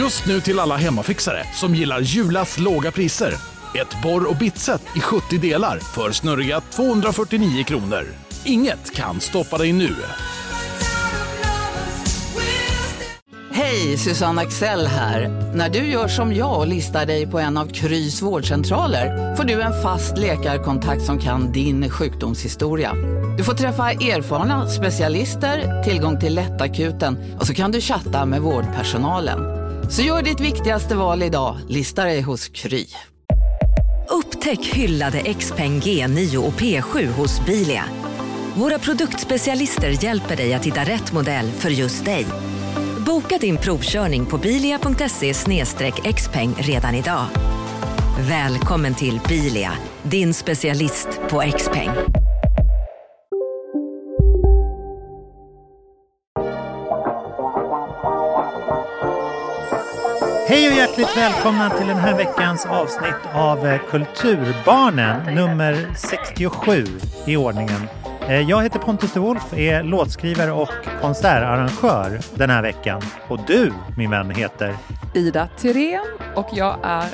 Just nu till alla hemmafixare som gillar Julas låga priser. Ett borr och bitset i 70 delar för snurriga 249 kronor. Inget kan stoppa dig nu. Hej, Susanne Axel här. När du gör som jag och listar dig på en av Krys vårdcentraler får du en fast läkarkontakt som kan din sjukdomshistoria. Du får träffa erfarna specialister, tillgång till lättakuten och så kan du chatta med vårdpersonalen. Så gör ditt viktigaste val idag, Lista dig hos Kry. Upptäck hyllade XPeng G9 och P7 hos Bilia. Våra produktspecialister hjälper dig att hitta rätt modell för just dig. Boka din provkörning på bilia.se xpeng redan idag. Välkommen till Bilia, din specialist på XPeng. Hej och hjärtligt välkomna till den här veckans avsnitt av eh, Kulturbarnen, nummer 67 i ordningen. Eh, jag heter Pontus de Wolf, är låtskrivare och konsertarrangör den här veckan. Och du, min vän, heter? Ida Tirén och jag är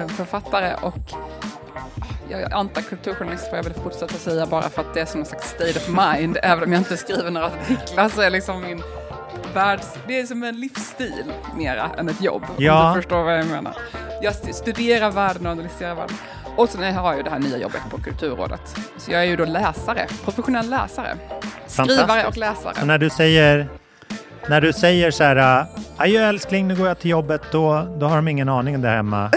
eh, författare och ah, jag antar kulturjournalist får jag väl fortsätta säga bara för att det är som en slags state of mind. även om jag inte skriver några artiklar så är liksom min världs... Det är som en livsstil mera än ett jobb. Ja. Om du förstår vad jag menar. Jag st- studerar världen och analyserar världen. Och sen har jag ju det här nya jobbet på Kulturrådet. Så jag är ju då läsare, professionell läsare. Skrivare och läsare. Så när du säger, när du säger så här, äh, adjö älskling, nu går jag till jobbet, då, då har de ingen aning där hemma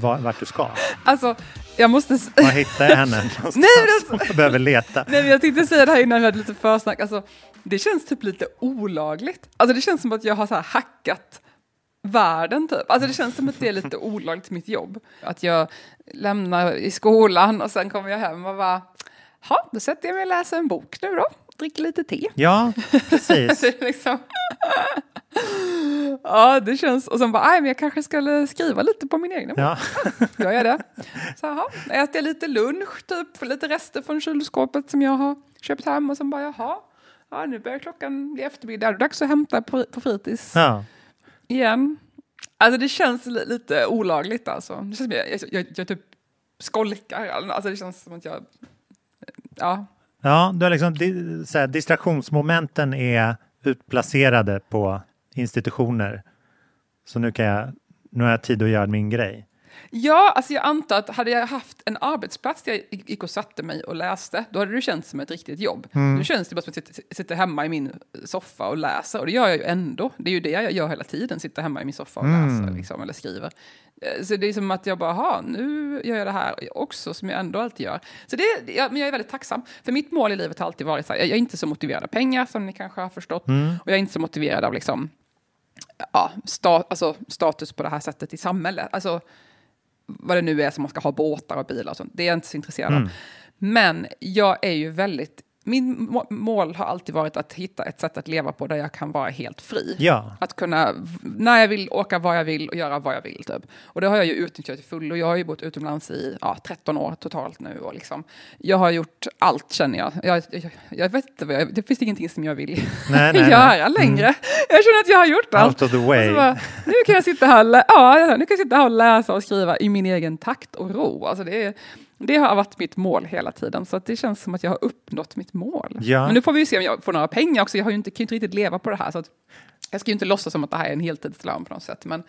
var- vart du ska. Alltså, jag måste... Var hittar jag henne någonstans? Nej, men alltså- behöver leta. Nej, men jag tänkte säga det här innan vi hade lite försnack. Alltså, det känns typ lite olagligt. Alltså, det känns som att jag har så hackat världen typ. Alltså det känns som att det är lite olagligt mitt jobb. Att jag lämnar i skolan och sen kommer jag hem och bara, ja, då sätter jag mig och läser en bok nu då. Dricker lite te. Ja, precis. Det liksom... ja, det känns... Och sen bara, nej, men jag kanske skulle skriva lite på min egen bok. Ja. Gör jag det? Så jaha, äter jag lite lunch, typ, lite rester från kylskåpet som jag har köpt hem och sen bara, jaha, ja, nu börjar klockan bli eftermiddag, det är dags att hämta på, på fritids ja. igen. Alltså det känns li- lite olagligt alltså. Det känns som jag, jag, jag, jag typ skolkar, alltså det känns som att jag, ja. Ja, du har liksom, så här, distraktionsmomenten är utplacerade på institutioner. Så nu kan jag, nu har jag tid att göra min grej. Ja, alltså jag antar att hade jag haft en arbetsplats där jag gick och satte mig och läste, då hade det känts som ett riktigt jobb. Nu känns det bara som att jag sitter- hemma i min soffa och läser, och det gör jag ju ändå. Det är ju det jag gör hela tiden, sitter hemma i min soffa och läser, liksom, eller skriver. Eh, Så det är som att jag bara, ha, nu gör jag det här också, som jag ändå alltid gör. Så det, ja, men jag är väldigt tacksam, för mitt mål i livet har alltid varit så här, jag är inte så motiverad av pengar, som ni kanske har förstått, och jag är inte så motiverad av liksom, ja, sta, alltså, status på det här sättet i samhället. Alltså, vad det nu är som man ska ha båtar och bilar och sånt. Det är jag inte så intresserad av. Men jag är ju väldigt... Min må- mål har alltid varit att hitta ett sätt att leva på där jag kan vara helt fri. Ja. Att kunna, när jag vill, åka var jag vill och göra vad jag vill. Typ. Och det har jag ju utnyttjat till full. Och jag har ju bott utomlands i ja, 13 år totalt nu. Och liksom, jag har gjort allt känner jag. Jag, jag, jag vet inte, vad jag, det finns ingenting som jag vill Nej, nej, nej. göra längre. Jag känner att jag har gjort allt. Out of the way. Bara, nu kan jag sitta här ja, nu kan jag sitta här och läsa och skriva i min egen takt och ro. Alltså det, är, det har varit mitt mål hela tiden, så att det känns som att jag har uppnått mitt mål. Ja. Men nu får vi ju se om jag får några pengar också. Jag har ju inte, kan ju inte riktigt leva på det här. Så att, jag ska ju inte låtsas som att det här är en heltidslön på något sätt. Men,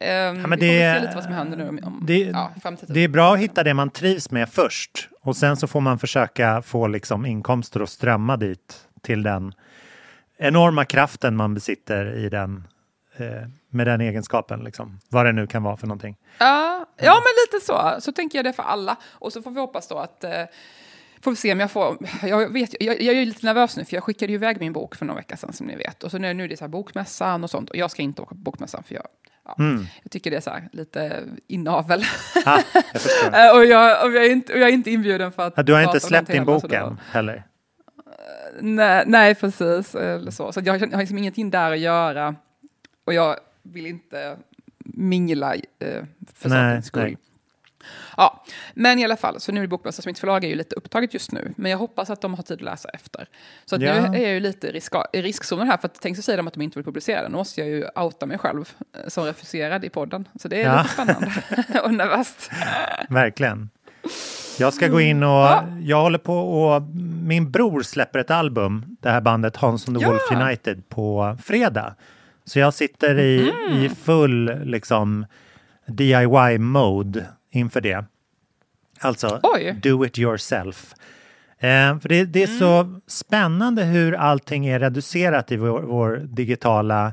ehm, men vi det- får se lite vad som händer nu om, om Det, ja, det är bra att hitta det man trivs med först och sen så får man försöka få liksom inkomster och strömma dit till den enorma kraften man besitter i den eh, med den egenskapen, liksom. vad det nu kan vara för någonting. Ja, ja, men lite så. Så tänker jag det för alla. Och så får vi hoppas då att... Eh, får vi se om jag får... Jag, vet, jag, jag är lite nervös nu, för jag skickade ju iväg min bok för några veckor sedan, som ni vet. Och så nu, nu är det så här bokmässan och sånt. Och jag ska inte åka på bokmässan, för jag... Ja, Jag tycker det är så här, lite inavel. Ah, jag. Eh, och, jag, och, jag är inte, och jag är inte inbjuden för att... Du har inte släppt din bok än heller? Nej, nej, precis. Eller så. Så jag, jag har liksom ingenting där att göra. Och jag vill inte mingla eh, för Nej, sakens skull. nej. Ja, men i alla fall, så nu är Bokmässan som mitt förlag är ju lite upptaget just nu. Men jag hoppas att de har tid att läsa efter. Så att Ja. nu är jag ju lite i, riska, riskzonen här, för att tänk så säger de att de inte vill publicera den. Nu måste jag ju outa mig själv eh, som refuserad i podden. Så det är Ja. lite spännande och nervöst. Verkligen. Jag ska gå in och Ja. jag håller på och min bror släpper ett album, det här bandet Hans and the. Wolf United på fredag. Så jag sitter i, i full liksom DIY-mode inför det. Alltså Oj. do it yourself. Eh, för det, det är så spännande hur allting är reducerat i vår, vår digitala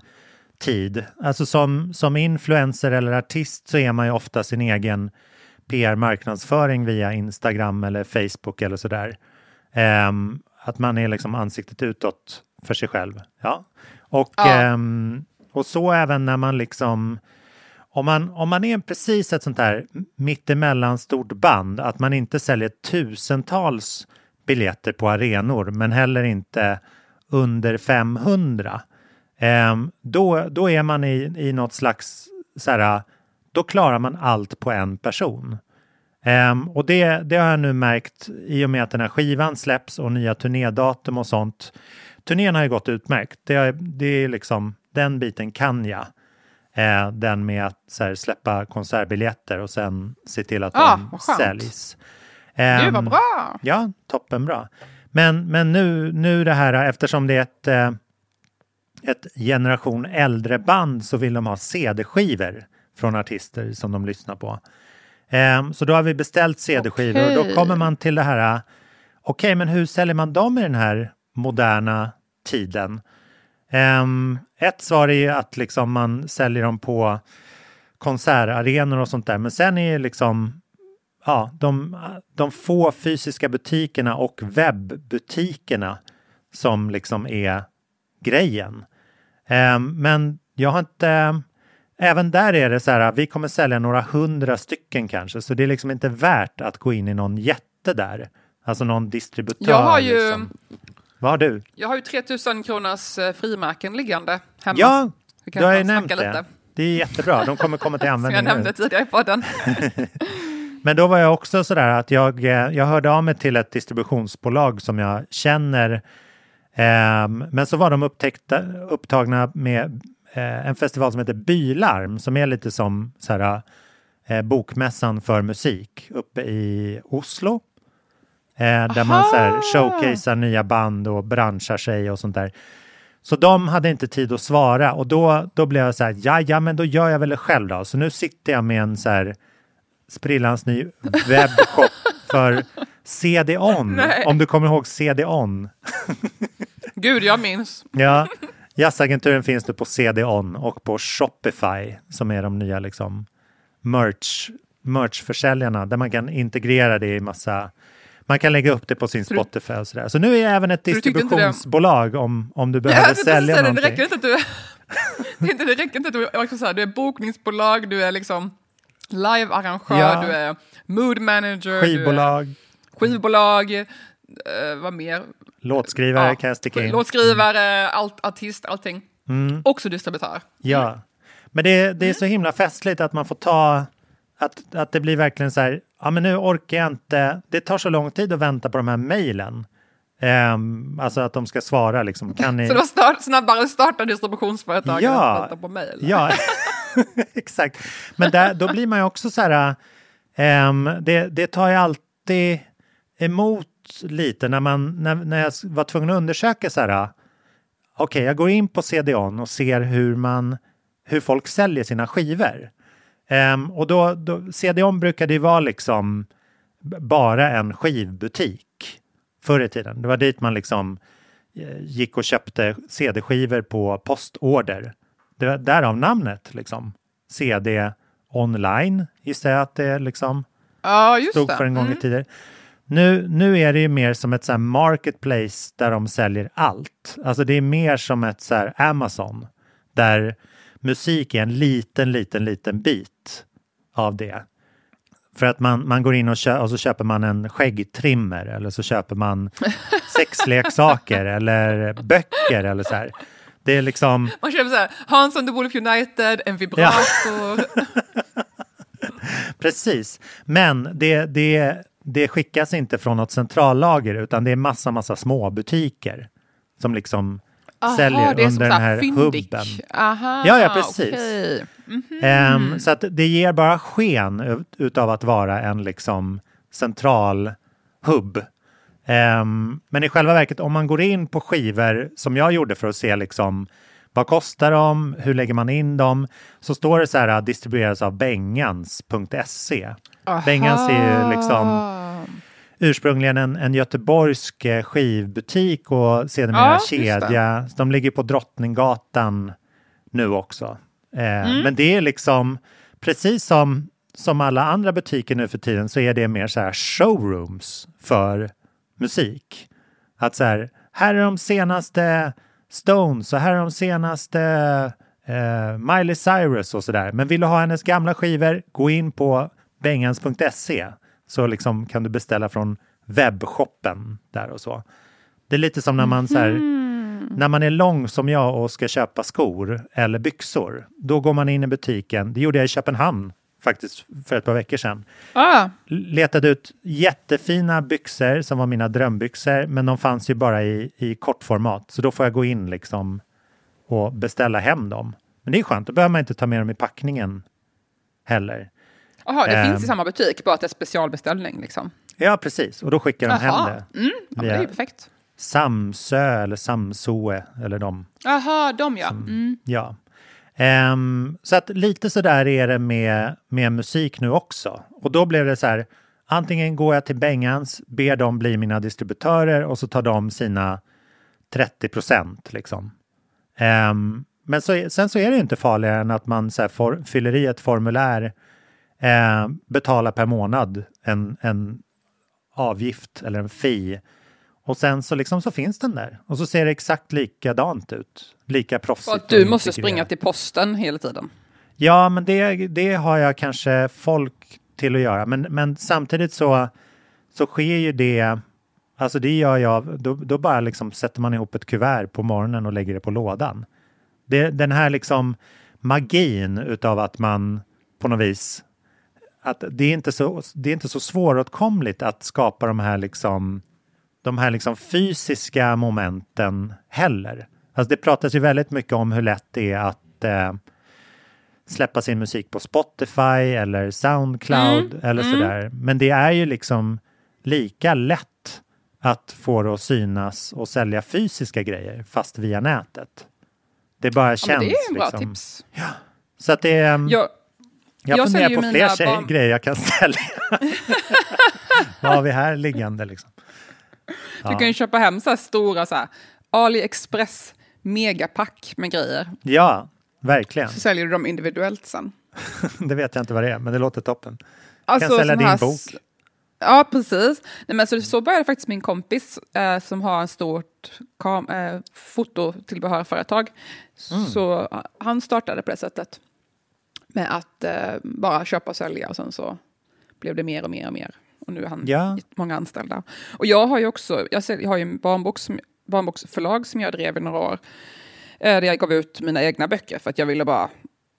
tid. Alltså som, som influencer eller artist så är man ju ofta sin egen PR-marknadsföring via Instagram eller Facebook eller sådär. Ehm, att man är liksom ansiktet utåt för sig själv. Ja. Och, Ja. ehm, och så även när man liksom om man, om man är precis ett sånt här mittemellan stort band, att man inte säljer tusentals biljetter på arenor, men heller inte under 500, ehm, då, då är man i, i något slags, så här, då klarar man allt på en person. Ehm, och det, det har jag nu märkt i och med att den här skivan släpps och nya turnédatum och sånt. Turnén har ju gått utmärkt. Det är, det är liksom, den biten kan jag. Eh, den med att här, släppa konsertbiljetter och sen se till att Ah, de säljs. Gud Ehm, vad bra! Ja, toppenbra. Men, men nu, nu det här, eftersom det är ett, eh, ett generation äldre band så vill de ha CD-skivor från artister som de lyssnar på. Ehm, så då har vi beställt CD-skivor och då kommer man till det här, eh, okej men hur säljer man dem i den här moderna tiden? Ehm, ett svar är ju att liksom man säljer dem på konsertarenor och sånt där, men sen är ju liksom ja, de, de få fysiska butikerna och webbutikerna som liksom är grejen. Ehm, men jag har inte... Även där är det så här, vi kommer sälja några hundra stycken kanske, så det är liksom inte värt att gå in i någon jätte där. Alltså någon distributör. Jag har ju- Liksom. Vad har du? Jag har ju 3000 kronors eh, frimärken liggande hemma. Ja, du kan har ju nämnt det. lite. Det är jättebra, de kommer komma till Som användning jag nu. nämnde tidigare i podden. Men då var jag också sådär att jag, eh, jag hörde av mig till ett distributionsbolag som jag känner. Ehm, men så var de upptäckta, upptagna med eh, en festival som heter Bylarm som är lite som såhär, eh, bokmässan för musik uppe i Oslo. Eh, där man så här, showcasear nya band och branschar sig och sånt där. Så de hade inte tid att svara och då, då blev jag så här, ja, ja, men då gör jag väl det själv då. Så nu sitter jag med en så här sprillans ny webbshop för CD-ON. Om du kommer ihåg CD-ON. Gud, jag minns. Ja, jazzagenturen finns nu på CD-ON och på Shopify som är de nya liksom merch, merchförsäljarna där man kan integrera det i massa man kan lägga upp det på sin Spotify och sådär. Så nu är jag även ett distributionsbolag om, om du Ja, behöver tänkte sälja säga det, det någonting. räcker inte att du det, är inte, det räcker inte att du liksom så här, du är bokningsbolag, du är liksom live-arrangör, Ja. du är mood manager, Skivbolag, skivbolag, eh, vad mer? låtskrivare Ja, kan jag sticka in. Låtskrivare, allt, artist, allting. Mm. Också distributör. Ja, men det, det är så himla festligt att man får ta, att, att det blir verkligen så här, ja men nu orkar jag inte, det tar så lång tid att vänta på de här mejlen. Ehm, alltså att de ska svara liksom, kan ni... Så det var start, snabbare starta distributionsföretag än Ja. att vänta på mejl. Ja, exakt. Men där, då blir man ju också så här, ehm, det, det tar ju alltid emot lite när, man, när, när jag var tvungen att undersöka så här, okej, jag går in på CDON och ser hur man, hur folk säljer sina skivor. Ehm, och då, då, CDON brukade ju vara liksom bara en skivbutik förr i tiden. Det var dit man liksom eh, gick och köpte CD-skivor på postorder. Det var därav namnet liksom. CD online gissar jag att det liksom just stod det. för en gång i Mm. tiden. Nu, nu är det ju mer som ett så marketplace där de säljer allt. Alltså det är mer som ett så Amazon där musik är en liten, liten, liten bit av det. För att man, man går in och, kö- och så köper man en skäggtrimmer eller så köper man sexleksaker eller böcker eller så här. Det är liksom, Man köper så här, Hans and the Wolf United, en vibrator. Precis, men det, det, det skickas inte från något centrallager utan det är massa, massa småbutiker som liksom Aha, säljer under den här fyndig. hubben. Aha, Ja, ja, precis. okej. Ehm, så att det ger bara sken ut- utav att vara en liksom central hubb. Ehm, men i själva verket, om man går in på skivor som jag gjorde för att se liksom vad kostar de, hur lägger man in dem, så står det så här distribueras av bengans.se. Bengans är ju liksom. Ursprungligen en, en göteborgsk eh, skivbutik och sedermera Ja, kedja. De ligger på Drottninggatan nu också. Eh, Mm. Men det är liksom precis som, som alla andra butiker nu för tiden så är det mer så här showrooms för musik. Att så här, här är de senaste Stones och här är de senaste eh, Miley Cyrus och sådär. Men vill du ha hennes gamla skivor, gå in på bengans.se så liksom kan du beställa från webbshoppen där och så. Det är lite som när man så här, när man är lång som jag och ska köpa skor eller byxor. Då går man in i butiken. Det gjorde jag i Köpenhamn faktiskt för ett par veckor sedan. Ah, Letade ut jättefina byxor som var mina drömbyxor, men de fanns ju bara i, i kortformat. Så då får jag gå in liksom och beställa hem dem. Men det är skönt, då behöver man inte ta med dem i packningen heller. Aha, det Ehm. finns i samma butik, bara att det är specialbeställning. Liksom. Ja, precis. Och då skickar de Jaha. hem det. Mm, ja, det är perfekt. Samsö eller Samsoe eller de. Jaha, de ja. Mm. Ja. Ehm, så att lite så där är det med, med musik nu också. Och då blev det så här, antingen går jag till Bengans, ber dem bli mina distributörer och så tar de sina 30 procent liksom. Ehm, men så, sen så är det ju inte farligare än att man så här, for, fyller i ett formulär, eh, betalar per månad en, en avgift eller en fee och sen så liksom så finns den där och så ser det exakt likadant ut. Lika proffsigt. För att och du måste springa till posten hela tiden. Ja, men det, det har jag kanske folk till att göra. Men, men samtidigt så, så sker ju det, alltså det gör jag, då, då bara liksom sätter man ihop ett kuvert på morgonen och lägger det på lådan. Det, den här liksom magin utav att man på något vis, att det är inte så, det är inte så svåråtkomligt att skapa de här liksom de här liksom fysiska momenten heller. Alltså det pratas ju väldigt mycket om hur lätt det är att eh, släppa sin musik på Spotify eller Soundcloud eller sådär. Men det är ju liksom lika lätt att få det att synas och sälja fysiska grejer fast via nätet. Det bara Ja, känns. men det är en bra liksom. tips. Så att det är, Jag, jag, jag funderar på fler barn- grejer jag kan sälja. Vad har vi här liggande liksom? Du kan ju köpa hem så här stora så här, AliExpress megapack med grejer. Ja, verkligen. Så säljer du dem individuellt sen. Det vet jag inte vad det är, men det låter toppen. Alltså, kan sälja din här bok. Ja, precis. Nej, men så, så började faktiskt min kompis eh, som har en stort kam- eh, fototillbehörföretag. Mm. Så han startade på det sättet. Med att eh, bara köpa och sälja och sen så blev det mer och mer och mer. Och nu har han Ja. många anställda. Och jag har ju också, jag, sälj- jag har ju en barnboks som, barnboksförlag som jag drev i några år. Eh, där jag gav ut mina egna böcker för att jag ville bara,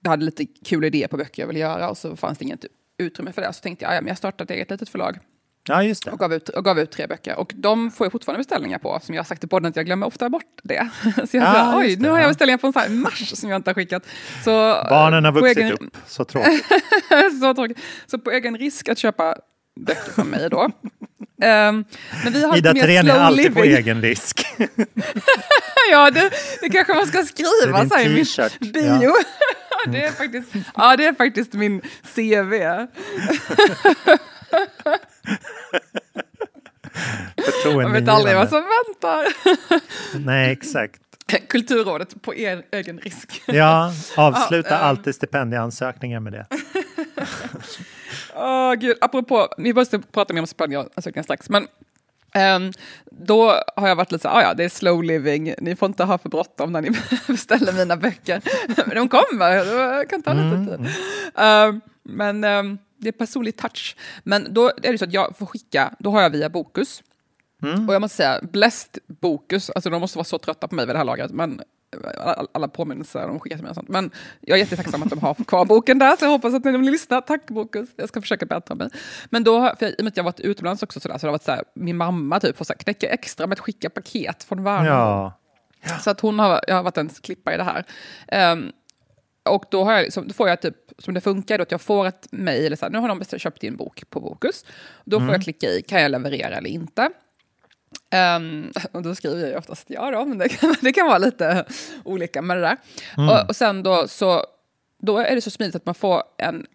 jag hade lite kul idé på böcker jag ville göra och så fanns det inget utrymme för det. Så tänkte jag, ja, men jag startar ett eget litet förlag Ja, just det. och gav, ut, och gav ut tre böcker. Och de får jag fortfarande beställningar på, som jag har sagt i podden att jag glömmer ofta bort det. Så jag Ja, sa, oj, nu har jag ja. beställningar på en sån här mars som jag inte har skickat. Så, Barnen har på vuxit egen- upp, så tråkigt. så, tråkigt. så på egen risk att köpa böcker från mig då. Ehm, men vi har Ida Thorén är alltid på living. egen risk. ja, det, det kanske man ska Det skriva är din så här i min bio. det, är faktiskt, ja, det är faktiskt min CV. Man vet aldrig vad som väntar. Nej, exakt. Kulturrådet på er egen risk. Ja, avsluta Ja, ehm. alltid stipendieansökningar med det. Åh gud, apropå, vi måste prata mer om stipendieansökningar strax, men ehm, då har jag varit lite så här, "Ah, ja det är slow living, ni får inte ha för bråttom när ni beställer mina böcker. men de kommer, det kan ta lite tid. Ehm, men ehm, det är personlig touch. Men då är det så att jag får skicka, då har jag via Bokus. Och jag måste säga, blessed Bokus, alltså de måste vara så trötta på mig vid det här laget, men alla, alla påminnelser de skickat till mig och sånt. Men jag är jättetacksam att de har kvar boken där, så jag hoppas att ni vill lyssna. Tack Bokus, jag ska försöka bättra mig. Men då, för jag, i och med att jag har varit utomlands också, så, där, så det har varit så här, min mamma typ får så här, knäcka extra med att skicka paket från Värnamo. Ja. Så att hon har, jag har varit en klippa i det här. Um, och då, har jag, liksom, då får jag typ, som det funkar, då, att jag får ett mejl, nu har de köpt in bok på Bokus. Då får jag klicka i, kan jag leverera eller inte? Um, och då skriver jag ju oftast ja då, men det kan, det kan vara lite olika med det där. Mm. Och, och, sen då så, då är det så smidigt att man får en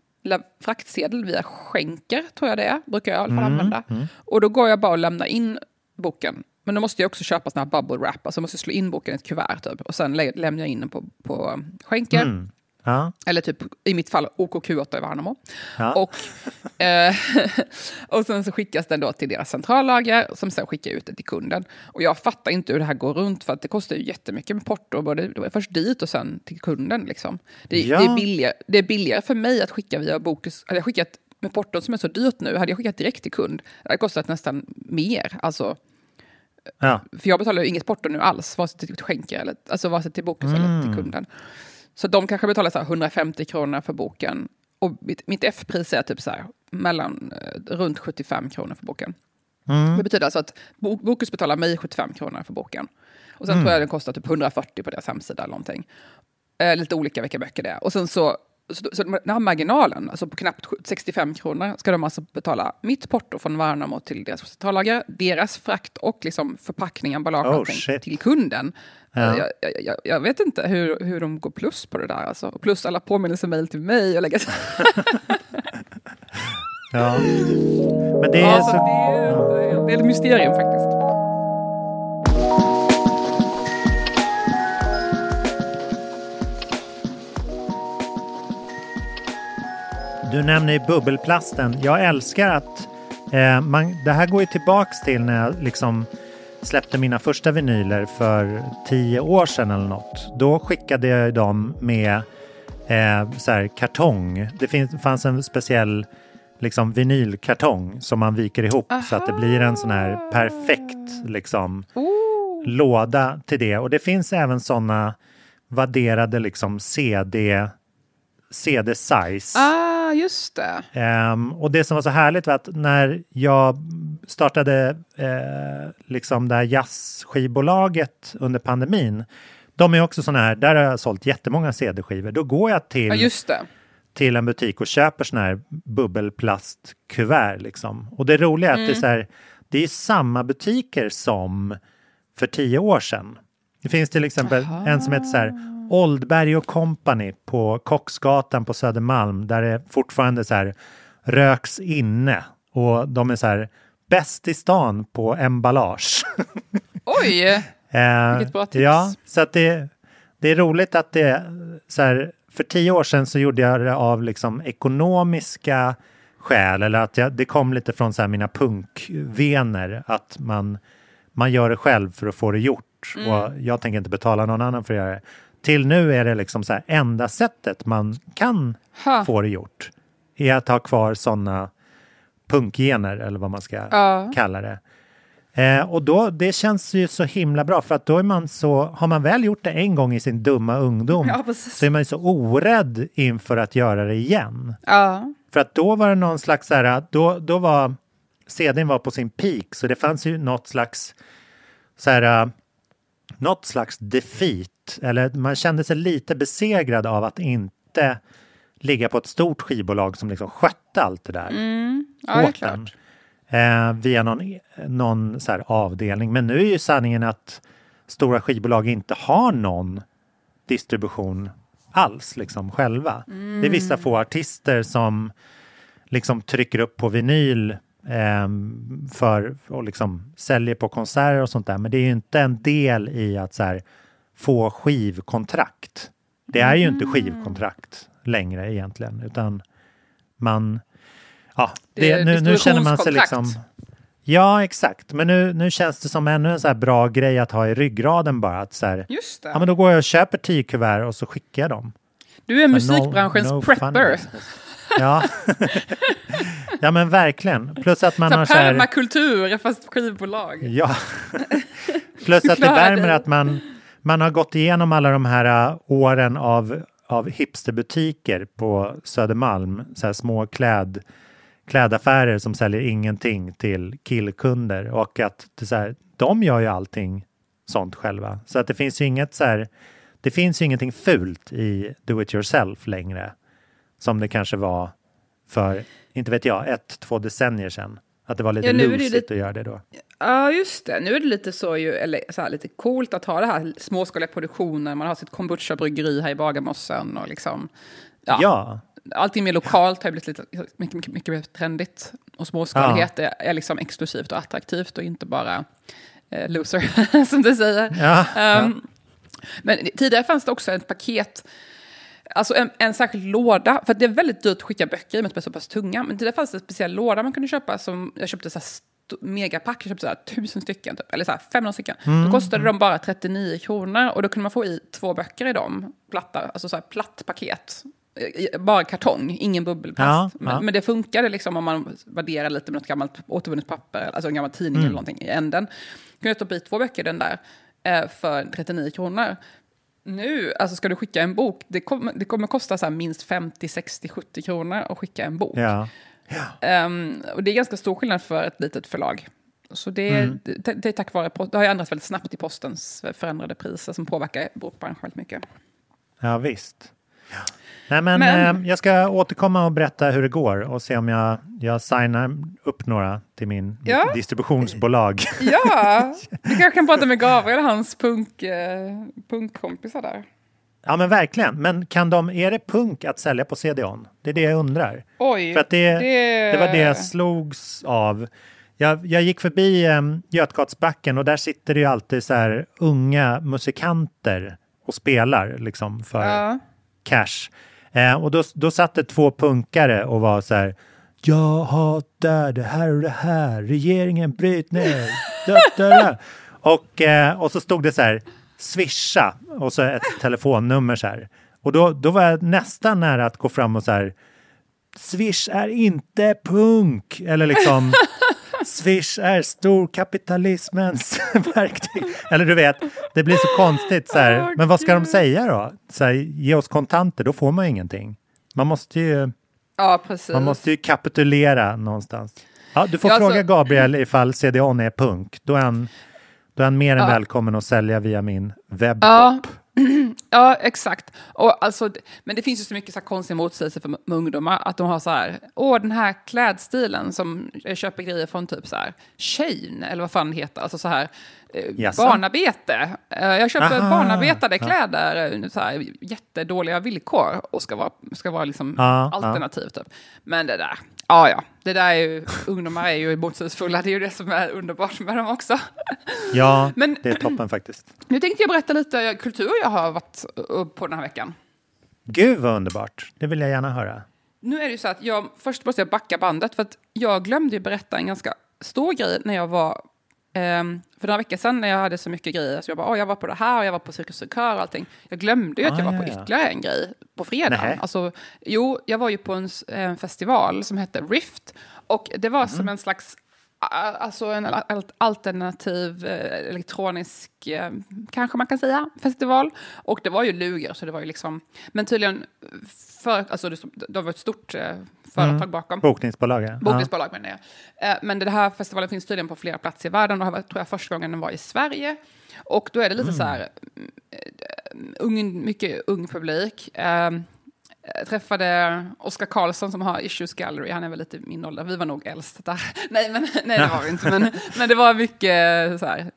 fraktsedel via skänker, tror jag det är, brukar jag i alla fall Mm. använda. Och då går jag bara och lämnar in boken. Men då måste jag också köpa såna här bubble wrap, alltså jag måste slå in boken i ett kuvert typ. Och sen lä lämnar jag in den på, på skänker. Mm. Ja. Eller typ i mitt fall OKQ8 i Värnamo. Ja. Och, eh, och sen så skickas den då till deras centrallager som sen skickar ut den till kunden. Och jag fattar inte hur det här går runt för att det kostar ju jättemycket med porto. Både, det var först dit och sen till kunden. Liksom. Det, Ja. det, är billigare, det är billigare för mig att skicka via Bokus. Hade jag skickat med portot som är så dyrt nu, hade jag skickat direkt till kund. Det hade kostat nästan mer. Alltså, för jag betalar ju inget porto nu alls, vare sig till skänker eller alltså vare sig till Bokus eller Mm. till kunden. Så de kanske betalar så här 150 kronor för boken. Och mitt, mitt F-pris är typ så här, mellan, eh, runt 75 kronor för boken. Mm. Det betyder alltså att Bo- Bokus betalar mig 75 kronor för boken. Och sen Mm. tror jag den kostar typ 140 på deras hemsida eller någonting. Eh, lite olika vilka böcker det är. Och sen så, så, så den här marginalen, alltså på knappt 65 kronor, ska de alltså betala mitt porto från Värnamo till deras centrallager, deras frakt och liksom förpackning, emballage Oh, shit. till kunden. Ja. Jag, jag, jag, vet inte hur, hur de går plus på det där. Alltså. Plus alla påminnelser-mejl till mig och lägga ja. Men det är ja, så så... det, är, det är ett mysterium faktiskt. Du nämner bubbelplasten. Jag älskar att eh, man, det här går ju tillbaks till när jag liksom släppte mina första vinyler för tio år sedan eller något. Då skickade jag dem med eh, så här, kartong. Det finns, fanns en speciell liksom, vinylkartong som man viker ihop så att det blir en sån här perfekt liksom, låda till det. Och det finns även såna vadderade liksom CD CD-size. Ah, just det. Ehm, och det som var så härligt var att när jag startade eh, liksom det här jazzskivbolaget under pandemin, de är också sådana här, där har jag sålt jättemånga CD-skivor. Då går jag Ja, till, just det. till en butik och köper sådana här bubbelplastkuvert. Liksom. Och det roliga är att det är, så här, det är samma butiker som för tio år sedan. Det finns till exempel en som heter så här Oldberg och Company på Kocksgatan på Södermalm där det fortfarande så här röks inne och de är så här bäst i stan på emballage. Oj! Eh, Vilket bra tips. Ja, så att det, det är roligt att det så här, för tio år sedan så gjorde jag det av liksom ekonomiska skäl eller att jag, det kom lite från så här mina punkvener att man, man gör det själv för att få det gjort Mm. och jag tänker inte betala någon annan för att göra det. Till nu är det liksom så här enda sättet man kan Ha. få det gjort är att ha kvar sådana punkgener eller vad man ska Ja. kalla det. Eh, och då, det känns ju så himla bra för att då är man så, har man väl gjort det en gång i sin dumma ungdom Ja, så är man ju så orädd inför att göra det igen. Ja. För att då var det någon slags så här, då, då var CDn var på sin peak så det fanns ju något slags så här, något slags defeat eller man kände sig lite besegrad av att inte ligga på ett stort skivbolag som liksom skötte allt det där Ja, det är åt en. Eh, via någon, någon så här avdelning. Men nu är ju sanningen att stora skivbolag inte har någon distribution alls liksom själva. Det är vissa få artister som liksom trycker upp på vinyl för och liksom säljer på konserter och sånt där. Men det är ju inte en del i att så här, få skivkontrakt. Det är ju inte skivkontrakt längre egentligen, utan man... Ja, Det det, nu, nu känner man sig liksom... Ja, exakt. Men nu, nu känns det som ännu en så bra grej att ha i ryggraden bara. Att så här, Just det. ja, men då går jag och köper tio kuvert och så skickar jag dem. Du är No- musikbranschens no funny prepper. Ja. ja, men verkligen. Plus att man Så har så här... permakultur fast skivbolag. Ja. Plus att det värmer dig. att man, man har gått igenom alla de här uh, åren av, av hipsterbutiker på Södermalm, så här små kläd, klädaffärer som säljer ingenting till killkunder och att det så här, de gör ju allting sånt själva. Så att det finns ju inget så här, det finns ju ingenting fult i do it yourself längre som det kanske var för, inte vet jag, ett, två decennier sedan. Att det var lite Ja, lusigt lite- att göra det då. Ja, just det. Nu är det lite så, ju, eller så här, lite coolt att ha det här småskaliga produktionen. Man har sitt kombucha-bryggeri här i Bagarmossen och liksom... Ja, Ja, Allting mer lokalt har blivit lite, mycket, mycket, mycket mer trendigt. Och småskalighet är, är liksom exklusivt och attraktivt och inte bara eh, loser, som du säger. ja, ja. Um, Men tidigare fanns det också ett paket, alltså en, en särskild låda, för att det är väldigt dyrt att skicka böcker i och med att de är så pass tunga. Men tidigare fanns det en speciell låda man kunde köpa som, jag köpte så här megapack, jag köpte så här tusen stycken, typ, eller så här 500 stycken. Då kostade de bara 39 kronor och då kunde man få i två böcker i dem, platta, alltså så här platt paket. Bara kartong, ingen bubbelplast. Ja, men, ja. men det funkade liksom om man värderar lite med något gammalt återvunnet papper, alltså en gammal tidning eller någonting i änden. Kunde jag stoppa i två böcker den där eh, för 39 kronor. Nu, alltså ska du skicka en bok, det kommer, det kommer kosta så här minst 50, 60, 70 kronor att skicka en bok. ja. Ehm, och det är ganska stor skillnad för ett litet förlag. Så det, Mm. det, det är tack vare, det har ju ändrats väldigt snabbt i postens förändrade priser som påverkar bokbranschen väldigt mycket. Ja, visst. Nej, men, Men- Eh, jag ska återkomma och berätta hur det går och se om jag, jag signar upp några till min Ja. distributionsbolag. Ja, du kanske kan prata med Gabriel, hans punk, eh, punkkompisar där. Ja, men verkligen. Men kan de, är det punk att sälja på CDON? Det är det jag undrar. Oj, För att det, det- det var det jag slogs av. Jag, jag gick förbi um, Götgatsbacken och där sitter det ju alltid så här unga musikanter och spelar liksom för Ja. Cash. Eh, och då, då satt det två punkare och var så här Jag hatar det här och det här. Regeringen bryt ner. Da. Och, eh, och så stod det så här swisha och så ett telefonnummer så här. Och då, då var jag nästan nära att gå fram och så här Swish är inte punk. Eller liksom Swish är storkapitalismens verktyg. Eller du vet, det blir så konstigt. Så här. Men vad ska de säga då? Så här, ge oss kontanter, då får man ju ingenting. Man måste ju, Ja, man måste ju kapitulera någonstans. Ja, du får Ja, fråga alltså- Gabriel ifall CDON är punk. Då är han, då är han mer än Ja. välkommen att sälja via min webbshop. Ja, exakt. Och alltså, men det finns ju så mycket så här konstiga motsägelser för ungdomar. Att de har så här, åh den här klädstilen som jag köper grejer från typ så här, Shein, eller vad fan det heter. Alltså så här, eh, Jaså? barnarbete. Eh, Jag köper Aha, barnarbetade kläder, eh, så här, jättedåliga villkor och ska vara, ska vara liksom ja. alternativ typ. Men det där, ja ja, det där är ju, ungdomar är ju motsägelsefulla, det är ju det som är underbart med dem också. Ja, Men- det är toppen faktiskt. Nu tänkte jag berätta lite kultur jag har varit på den här veckan. Gud vad underbart. Det vill jag gärna höra. Nu är det ju så att jag, först måste jag backa bandet för att jag glömde ju berätta en ganska stor grej när jag var, ehm, för några veckor sedan när jag hade så mycket grejer. Så jag bara, åh, jag var på det här och jag var på Cirkus Cirkör och allting. Jag glömde ju att Ah, jag var på ytterligare en grej på fredag. Nähä. Alltså, jo, jag var ju på en, en festival som hette Rift och det var Mm. som en slags Alltså en al- alternativ eh, elektronisk, eh, kanske man kan säga, festival. Och det var ju Luger, så det var ju liksom... Men tydligen, för, alltså det, det var ett stort eh, företag bakom. Bokningsbolag, ja. Bokningsbolag menar jag. Men den här festivalen finns tydligen på flera platser i världen. Och det här var, tror jag första gången den var i Sverige. Och då är det lite så här, mm, ung, mycket ung publik. Eh, jag träffade Oskar Karlsson som har Issues Gallery, han är väl lite min ålder, vi var nog äldst där. Nej, men, nej det var vi inte, men, men det var mycket så här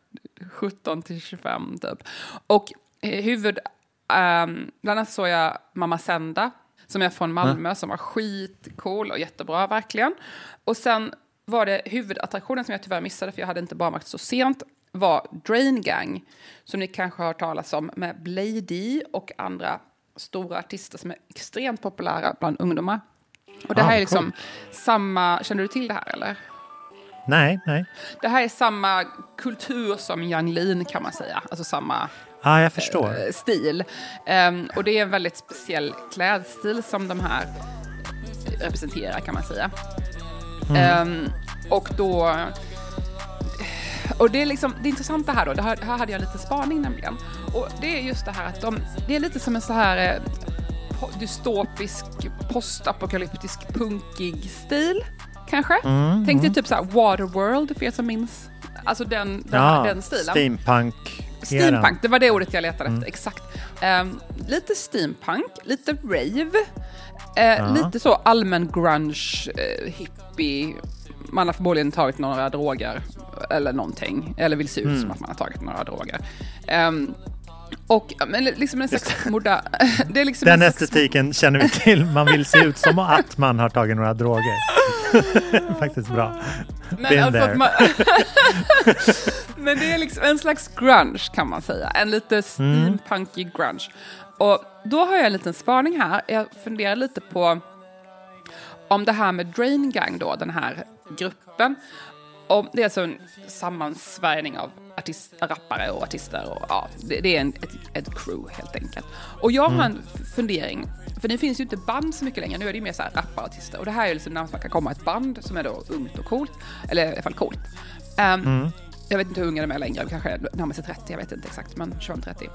17 till 25 typ. Och eh, huvud, ehm, bland annat såg jag Mamma Senda, som är från Malmö, som var skitcool och jättebra verkligen. Och sen var det huvudattraktionen som jag tyvärr missade, för jag hade inte barnvakt så sent, var Drain Gang, som ni kanske har hört talas om, med Blady och andra stora artister som är extremt populära bland ungdomar. Och det Ah, här är liksom samma, känner du till det här eller? Nej, nej. Det här är samma kultur som Yang Lin kan man säga, alltså samma Ja, jag förstår. eh, stil. Ehm, och det är en väldigt speciell klädstil som de här representerar kan man säga. Ehm, och då... och det är liksom det intressanta här då, det här, här hade jag lite spaning nämligen. Och det är just det här att de, det är lite som en så här eh, dystopisk, postapokalyptisk, punkig stil, kanske. Mm, Tänk dig typ så här Waterworld, för er som minns. Alltså den, den, Ja, den stilen. steampunk. Steampunk, det var det ordet jag letade efter, exakt. Ehm, lite steampunk, lite rave, eh, lite så allmän grunge, eh, hippie, man har förmodligen tagit några droger eller någonting, eller vill se ut som att man har tagit några droger. Ehm, och men liksom en slags modern... det är liksom Den en slags estetiken känner vi till. Man vill se ut som att man har tagit några droger. Faktiskt bra. Men, Been alltså there. man, men det är liksom en slags grunge kan man säga. En lite steampunkig grunge. Och då har jag en liten spaning här. Jag funderar lite på om det här med Drain Gang då, den här gruppen. Om det är alltså en sammansvärjning av artist, rappare och artister. Och, ja, det, det är en, ett, ett crew helt enkelt. Och jag har en f- fundering, för det finns ju inte band så mycket längre, nu är det ju mer så här rappare och artister. Och det här är liksom närmast man kan komma ett band som är då ungt och coolt, eller i alla fall coolt. Ehm, Jag vet inte hur unga de är längre, kanske närmar sig 30, jag vet inte exakt, men 25-30.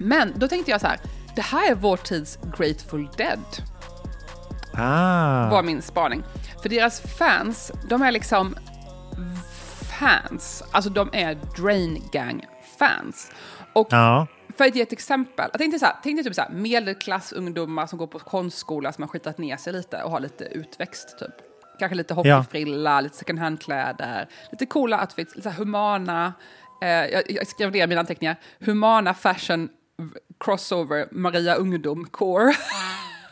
Men då tänkte jag så här, det här är vår tids Grateful Dead Ah. var min spaning. För deras fans, de är liksom fans. Alltså de är Drain Gang-fans. Och Ja. för att ge ett exempel, jag tänkte så här, tänkte typ så här, medelklassungdomar som går på konstskola som har skitat ner sig lite och har lite utväxt typ. Kanske lite hockeyfrilla, lite second hand-kläder, lite coola outfits, lite humana. Eh, jag, jag skrev ner mina anteckningar. Humana fashion crossover Maria Ungdom core.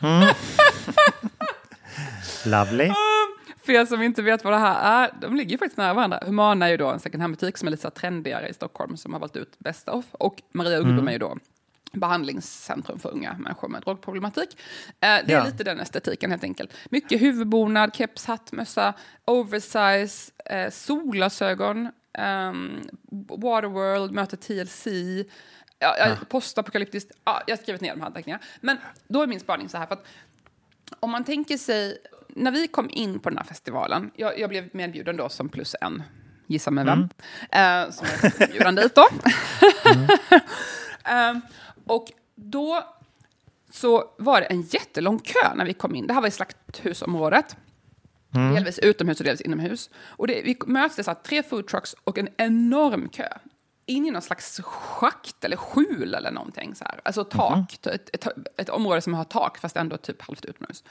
Lovely. För er som inte vet vad det här är, de ligger ju faktiskt nära varandra. Humana är ju då en second hand-butik som är lite så trendigare i Stockholm som har valt ut Best of. Och Maria Ungdom är ju då behandlingscentrum för unga människor med drogproblematik. Eh, det är Ja. lite den estetiken helt enkelt. Mycket huvudbonad, keps, hatt, mössa, oversize, eh, solglasögon, ehm, Waterworld möter TLC, ja, ja. postapokalyptiskt. Ja, jag har skrivit ner de här anteckningarna. Men då är min spaning så här, för att om man tänker sig, när vi kom in på den här festivalen, jag, jag blev medbjuden då som plus en, gissa med vem, eh, som är medbjuden dit då. Eh, och då så var det en jättelång kö när vi kom in. Det här var i slakthusområdet. Delvis utomhus och delvis inomhus. Och det, vi möttes så här, tre food trucks och en enorm kö. In i någon slags schakt eller skjul eller någonting. Så här. Alltså tak, ett, ett, ett område som har tak fast ändå typ halvt utomhus.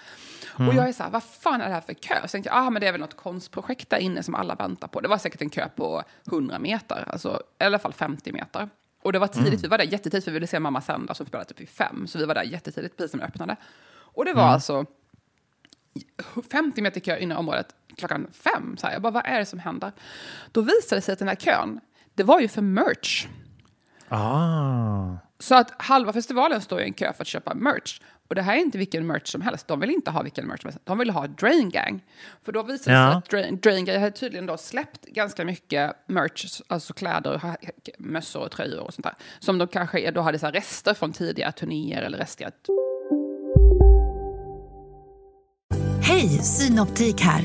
Och jag är så här, vad fan är det här för kö? Så tänkte jag, ah, men det är väl något konstprojekt där inne som alla väntar på. Det var säkert en kö på 100 meter, alltså i alla fall 50 meter. Och det var tidigt, vi var där jättetidigt för vi ville se Mamma Sända som spelade typ vid fem. Så vi var där jättetidigt precis när det öppnade. Och det var alltså 50 meter kö inne i området klockan fem. Så här. Jag bara, vad är det som händer? Då visade det sig att den här kön, det var ju för merch. Ah. Så att halva festivalen står i en kö för att köpa merch. Och det här är inte vilken merch som helst. De vill inte ha vilken merch som helst. De vill ha Drain Gang. För då visade det sig Ja. att Drain, Drain Gang hade tydligen då släppt ganska mycket merch, alltså kläder, mössor och tröjor och sånt där. Som de kanske då hade så här rester från tidigare turnéer eller rester. Hej, Synoptik här.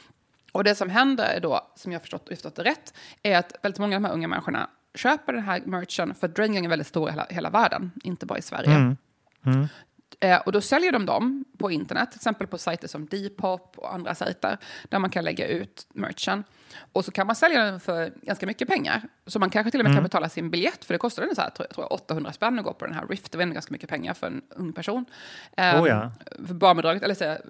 Och det som händer är då, som jag har förstått, förstått det rätt, är att väldigt många av de här unga människorna köper den här merchen för att Drain Gang är väldigt stora i hela, hela världen, inte bara i Sverige. Eh, och då säljer de dem på internet, till exempel på sajter som Depop och andra sajter, där man kan lägga ut merchen. Och så kan man sälja den för ganska mycket pengar. Så man kanske till och med Mm. kan betala sin biljett, för det kostar den så här, tror jag, tror jag, 800 spänn att gå på den här Rift. Det var ganska mycket pengar för en ung person. Ehm, Oh ja. För barnbidraget, eller så, här,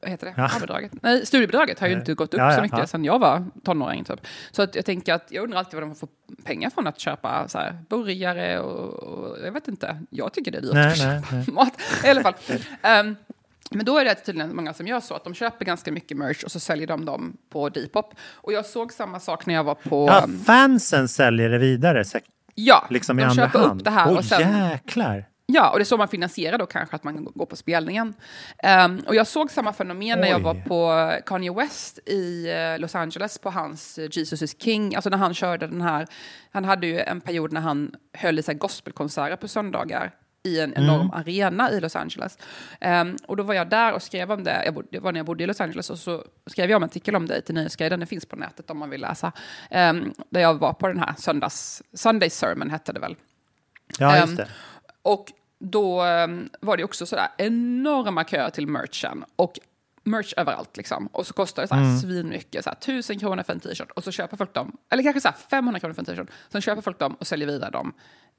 vad heter det? Ja. Barnbidraget? Nej, studiebidraget har ju inte gått upp Ja, så mycket ja. sedan jag var tonåring. Typ. Så att jag tänker att jag undrar alltid vad de får pengar från att köpa så här, burgare och, och jag vet inte. Jag tycker det är dyrt Nej, att nej, köpa nej. mat. I alla fall. Ehm, men då är det tydligen många som gör så att de köper ganska mycket merch och så säljer de dem på Depop. Och jag såg samma sak när jag var på... Ja, ehm, fansen säljer det vidare. sek- ja, Liksom de köper hand. upp det här Åh och sen... jäklar! Ja, och det är så man finansierar då kanske att man går på spelningen. Ehm, och jag såg samma fenomen när jag Oj. var på Kanye West i eh, Los Angeles på hans eh, Jesus is King, alltså när han körde den här, han hade ju en period när han höll i gospelkonserter på söndagar i en enorm arena i Los Angeles. Ehm, och då var jag där och skrev om det, jag bodde, det var när jag bodde i Los Angeles, och så skrev jag om en artikel om det till Nyhetsguiden, det finns på nätet om man vill läsa. Ehm, där jag var på den här söndags, Sunday Sermon hette det väl. Ja, Ehm, just det. Och då um, var det också sådär enorma köer till merchen. Och merch överallt liksom. Och så kostar det så här Mm. svinmycket, så här, 1000 kronor för en t-shirt. Och så köper folk dem, eller kanske så här 500 kronor för en t-shirt. Sen köper folk dem och säljer vidare dem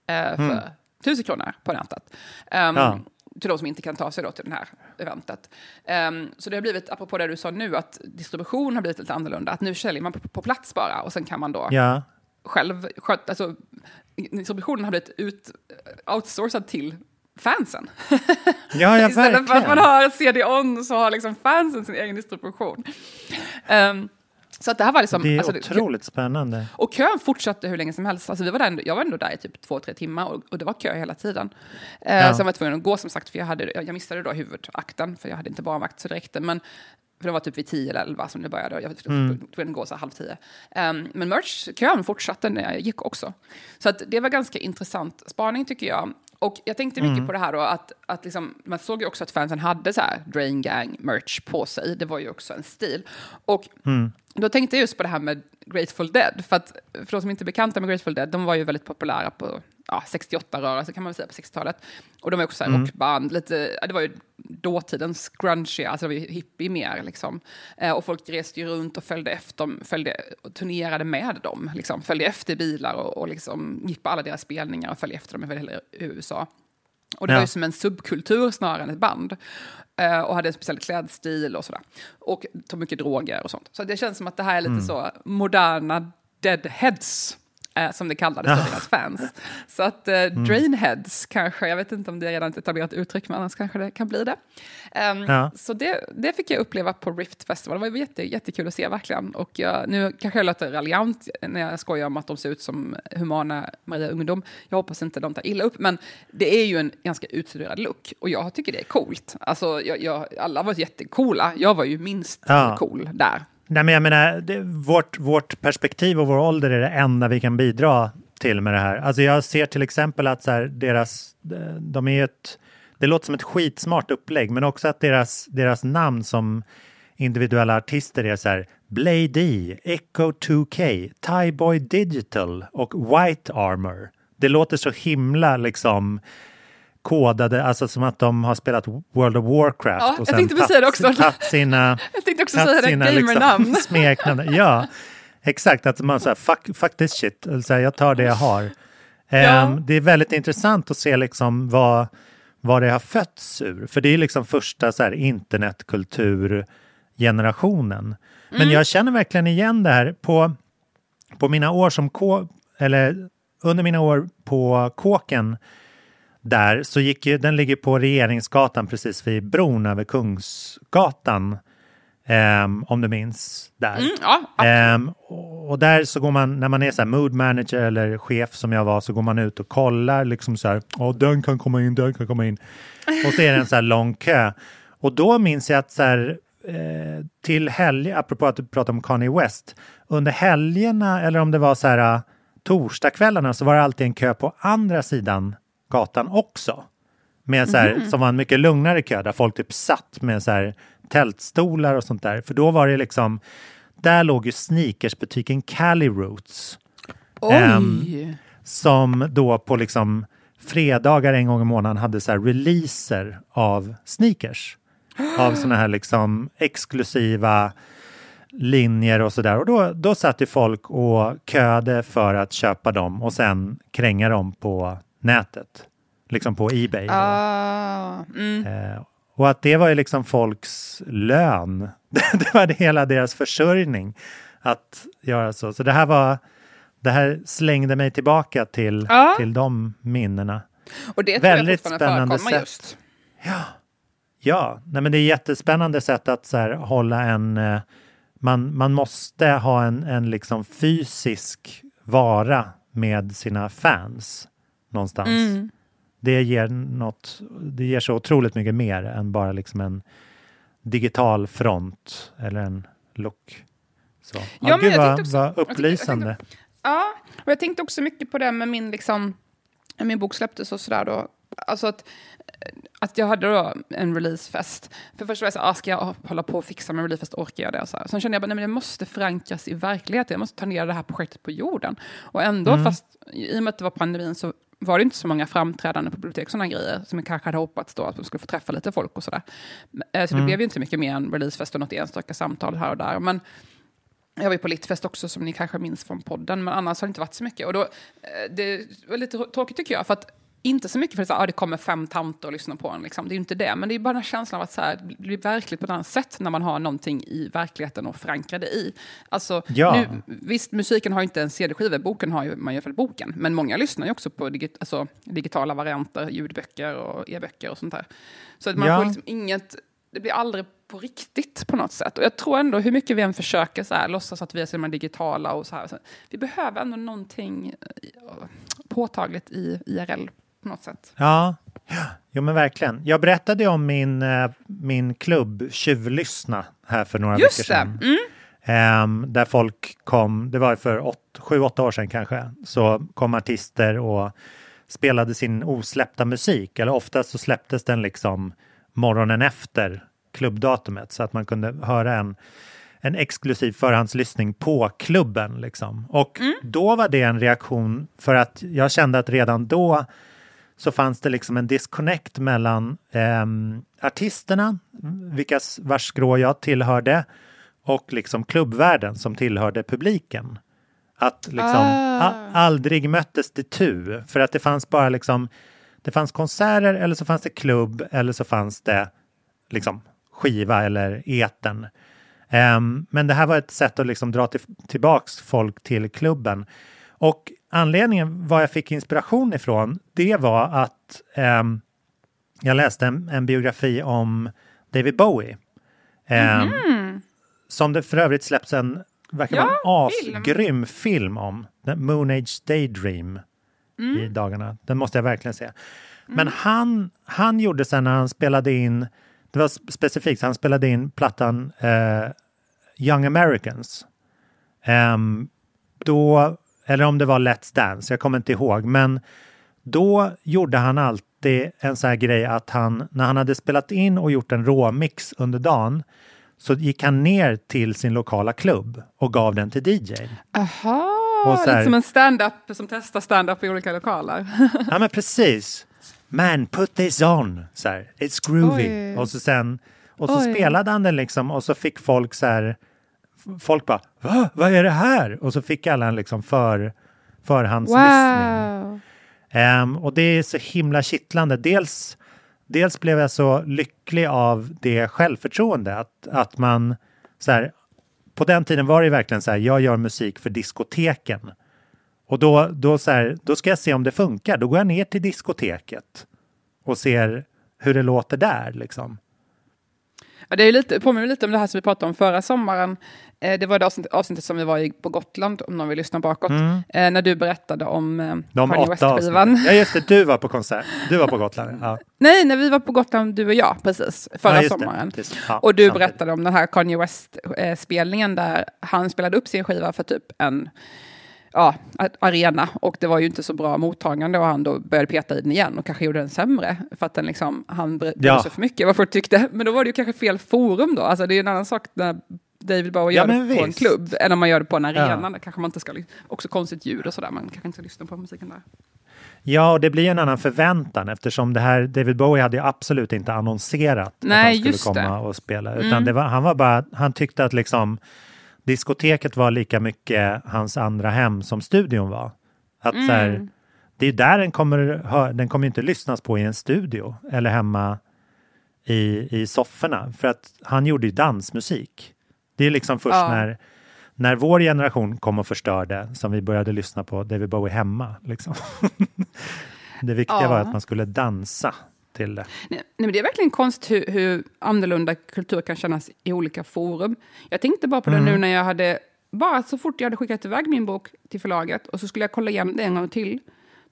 eh, för 1000 kronor på nätet. Ehm, Ja. Till de som inte kan ta sig då till det här eventet. Ehm, så det har blivit, apropå det du sa nu, att distribution har blivit lite annorlunda. Att nu säljer man på, på plats bara och sen kan man då Ja. själv sköt, alltså, distributionen har blivit ut, outsourcad till fansen. Ja, ja, Istället för att verkligen. man har CD-ON så har liksom fansen sin egen distribution. Ehm, så att det här var liksom... Det är alltså, otroligt spännande. och kön fortsatte hur länge som helst. Alltså, vi var där, jag var ändå där i typ två, tre timmar och, och det var kö hela tiden. Eh, Ja. Så jag var tvungen att gå som sagt, för jag, hade, jag missade då huvudakten, för jag hade inte barnvakt så det räckte. Men, för det var typ vid tio eller elva som det började och jag Mm. tvungen gå så halv tio. Ehm, men merch-kön fortsatte när jag gick också. Så att det var ganska intressant spaning tycker jag. Och jag tänkte mycket Mm. på det här då, att, att liksom, man såg ju också att fansen hade så här Drain Gang merch på sig. Det var ju också en stil. Och Mm. då tänkte jag just på det här med Grateful Dead. För att för de som inte är bekanta med Grateful Dead, de var ju väldigt populära på ja, 68-rörelsen kan man väl säga, på 60-talet. Och de var också så här Mm. rockband, lite, det var ju dåtidens grunge, alltså det var ju hippie mer liksom. Eh, och folk reste ju runt och följde efter, följde, och turnerade med dem, liksom. följde efter bilar och, och liksom gick på alla deras spelningar och följde efter dem i hela USA. Och det Ja. var ju som en subkultur snarare än ett band. Eh, och hade en speciell klädstil och sådär. Och tog mycket droger och sånt. Så det känns som att det här är lite Mm. så moderna deadheads. Eh, som det kallades för deras fans. Så att eh, Mm. drainheads kanske, jag vet inte om det är redan ett etablerat uttryck, men annars kanske det kan bli det. Ehm, Ja. Så det, det fick jag uppleva på Rift Festival. Det var jätte, jättekul att se verkligen. Och jag, nu kanske jag låter raljant när jag skojar om att de ser ut som humana Maria Ungdom. Jag hoppas inte de tar illa upp, men det är ju en ganska utstuderad look. Och jag tycker det är coolt. Alltså, jag, jag, alla var jättecoola. Jag var ju minst Ja. cool där. Nej, men jag menar, det, vårt, vårt perspektiv och vår ålder är det enda vi kan bidra till med det här. Alltså jag ser till exempel att så här, deras, de är ett, det låter som ett skitsmart upplägg, men också att deras, deras namn som individuella artister är så här Blade D, Echo 2K, Tyboy Digital och White Armor. Det låter så himla liksom kodade, alltså som att de har spelat World of Warcraft Ja, och sen tagit sina Jag tänkte också tagit säga det, sina, gamernamn. Liksom, smeknamn. Ja, exakt. Att man säger fuck, fuck this shit. Så här, jag tar det jag har. Ehm, Det är väldigt intressant att se liksom vad, vad det har fötts ur. För det är liksom första så här, internetkulturgenerationen. Men Mm. jag känner verkligen igen det här på, på mina år som K, eller under mina år på Kåken där så gick ju, den ligger på Regeringsgatan precis vid bron över Kungsgatan. ehm, om du minns där. Mm, ja, Ehm, och där så går man, när man är så här mood manager eller chef som jag var, så går man ut och kollar liksom så här, ja den kan komma in, den kan komma in. Och så är det en så här lång kö. Och då minns jag att så här, eh, till helg, apropå att du pratade om Kanye West, under helgerna eller om det var så här eh, torsdagskvällarna så var det alltid en kö på andra sidan gatan också. Med så här, Mhm. Som var en mycket lugnare kö där folk typ satt med så här tältstolar och sånt där. För då var det liksom, där låg ju sneakersbutiken Cali Roots. Ehm, som då på liksom fredagar en gång i månaden hade så här releaser av sneakers. Av såna här liksom exklusiva linjer och sådär. Och då, då satt ju folk och köade för att köpa dem och sen kränga dem på nätet. Liksom på Ebay. Ah, mm. Eh, och att det var ju liksom folks lön. det var det hela deras försörjning att göra så. Så det här var, det här slängde mig tillbaka till, Ja. till de minnena. Och det tror jag Väldigt fortfarande spännande sätt. just. Ja, nej men det är jättespännande sätt att så här, hålla en... eh, Man, man måste ha en, en liksom fysisk vara med sina fans någonstans. Mm. Det ger något, det ger så otroligt mycket mer än bara liksom en digital front eller en look. Så. Ja, Ja, men gud vad, tänkte också- vad jag tänkte- jag upplysande. Ja, och jag tänkte också mycket på det med min, liksom, min bok släpptes och sådär då. Alltså att, att jag hade då en releasefest. För först var jag så ah, ska jag hålla på och fixa med releasefest, orkar jag det? Och så här. Sen kände jag att det måste förankras i verkligheten, jag måste ta ner det här projektet på jorden. Och ändå, Mm. fast i och med att det var pandemin så var det inte så många framträdande på bibliotek, sådana grejer, som jag kanske hade hoppats då, att de skulle få träffa lite folk och sådär. Eh, Så det Mm. blev ju inte mycket mer än releasefest och något enstaka samtal här och där. Men jag var ju på Littfest också, som ni kanske minns från podden, men annars har det inte varit så mycket. Och då, eh, det var lite tråkigt tycker jag, för att inte så mycket för att så här, ah, det kommer fem tanter och lyssnar på en, liksom. det är ju inte det, men det är bara den känslan av att så här, det blir verkligt på ett annat sätt när man har någonting i verkligheten och förankra det i. Alltså, Ja. nu, visst, musiken har ju inte en CD-skiva, boken har ju, man gör för boken, men många lyssnar ju också på digit, alltså, digitala varianter, ljudböcker och e-böcker och sånt där. Så att man Ja. får liksom inget, det blir aldrig på riktigt på något sätt. Och jag tror ändå hur mycket vi än försöker så här, låtsas att vi är så digitala och så här. Så vi behöver ändå någonting eh, påtagligt i IRL på något sätt. Ja, jo men verkligen. Jag berättade om min, eh, min klubb Tjuvlyssna här för några Just veckor sedan. Mm. Ehm, där folk kom, det var för sju, åtta år sedan kanske, så kom artister och spelade sin osläppta musik. Eller oftast så släpptes den liksom morgonen efter klubbdatumet så att man kunde höra en, en exklusiv förhandslyssning på klubben. Liksom. Och då var det en reaktion för att jag kände att redan då så fanns det liksom en disconnect mellan ehm, artisterna, vilkas vars skrå jag tillhörde, och liksom klubbvärlden som tillhörde publiken. Att liksom Ah. aldrig möttes det tu, för att det fanns bara liksom, det fanns konserter eller så fanns det klubb eller så fanns det liksom skiva eller eten. Ehm, men det här var ett sätt att liksom dra till, tillbaks folk till klubben. Och anledningen var jag fick inspiration ifrån, det var att ehm, jag läste en, en biografi om David Bowie. Ehm, Som det för övrigt släpps en, verkar vara en Ja, film. asgrym film om. Moon Age Daydream i dagarna. Den måste jag verkligen se. Men han, han gjorde sen när han spelade in, det var sp- specifikt, han spelade in plattan eh, Young Americans. Ehm, då, eller om det var Let's Dance, jag kommer inte ihåg, men då gjorde han alltid en sån här grej att han, när han hade spelat in och gjort en råmix under dagen, så gick han ner till sin lokala klubb och gav den till DJ. Aha, Och så här- lite som en stand-up som testar stand-up i olika lokaler. Ja men precis. Man, put this on. Så här, It's groovy. Oj. Och så sen, och så Oj. spelade han den liksom och så fick folk så här, folk bara, Va? vad är det här? Och så fick alla en liksom för, förhandslyssning. wow! Ehm, och det är så himla kittlande. Dels, dels blev jag så lycklig av det självförtroende att, att man så här, på den tiden var det verkligen så här, jag gör musik för diskoteken. Och då, då, så här, då ska jag se om det funkar. Då går jag ner till diskoteket och ser hur det låter där. Liksom. Ja, det är lite, påminner lite om det här som vi pratade om förra sommaren. Eh, det var det avsnitt, avsnittet som vi var i på Gotland, om någon vill lyssna bakåt. Eh, när du berättade om eh, De Kanye West-skivan. Ja just det, du var på konsert. Du var på Gotland. Ja. Nej, när vi var på Gotland, du och jag, precis, förra Ja, det. sommaren. Precis. Ja, och du samtidigt. berättade om den här Kanye West-spelningen där han spelade upp sin skiva för typ en ja, arena och det var ju inte så bra mottagande och han då började peta i den igen och kanske gjorde den sämre för att den liksom, han brydde Ja. sig för mycket vad folk tyckte. Men då var det ju kanske fel forum då, alltså det är ju en annan sak när David Bowie Ja, gör det men på en visst. klubb än om man gör det på en arena. Ja. Kanske man inte ska, också konstigt ljud och sådär, man kanske inte ska lyssna på musiken där. Ja, och det blir en annan förväntan eftersom det här David Bowie hade ju absolut inte annonserat Nej, att han skulle komma det. och spela. Utan Mm. det var, han var bara, han tyckte att liksom diskoteket var lika mycket hans andra hem som studion var. Att så här, det är där den kommer, den kommer inte lyssnas på i en studio eller hemma i, i sofforna. För att han gjorde ju dansmusik. Det är liksom först Ja. när, när vår generation kom och förstörde som vi började lyssna på David Bowie hemma. Liksom. det viktiga Ja. var att man skulle dansa till det. Nej, men det är verkligen konstigt hur, hur annorlunda kultur kan kännas i olika forum. Jag tänkte bara på det nu när jag hade, bara så fort jag hade skickat iväg min bok till förlaget och så skulle jag kolla igenom det en gång till,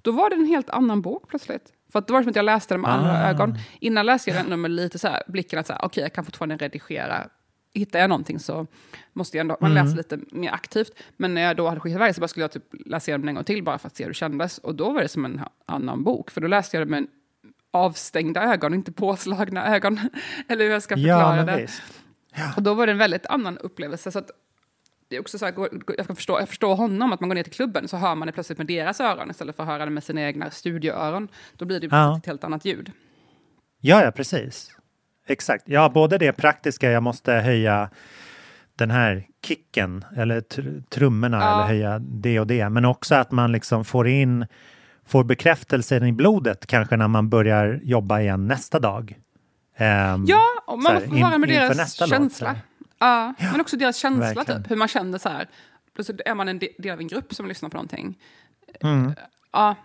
då var det en helt annan bok plötsligt. För att det var som att jag läste den med andra Ah. ögon. Innan läste jag den med lite så här, blicken att så här, okej, jag kan fortfarande redigera. Hittar jag någonting så måste jag ändå, man läser lite mer aktivt. Men när jag då hade skickat iväg så bara skulle jag typ läsa igenom den en gång till bara för att se hur det kändes. Och då var det som en annan bok, för då läste jag det med avstängda ögon, inte påslagna ögon. Eller hur jag ska förklara Ja, det. visst. Och då var det en väldigt annan upplevelse. Så att det är också så här, jag, kan förstå, jag förstår honom, att man går ner till klubben så hör man det plötsligt med deras öron istället för att höra det med sina egna studioöron. Då blir det Ja. ett helt annat ljud. Ja, ja, precis. Exakt. Ja, både det praktiska, jag måste höja den här kicken eller tr- trummorna Ja. eller höja det och det. Men också att man liksom får in, får bekräftelsen i blodet kanske när man börjar jobba igen nästa dag. Ehm, Ja, man här, får in- höra med inför deras låt, känsla. så här. Ja, men också deras känsla, verkligen. typ, hur man känner så här. Plötsligt är man en de- del av en grupp som lyssnar på någonting. Mm. Ja,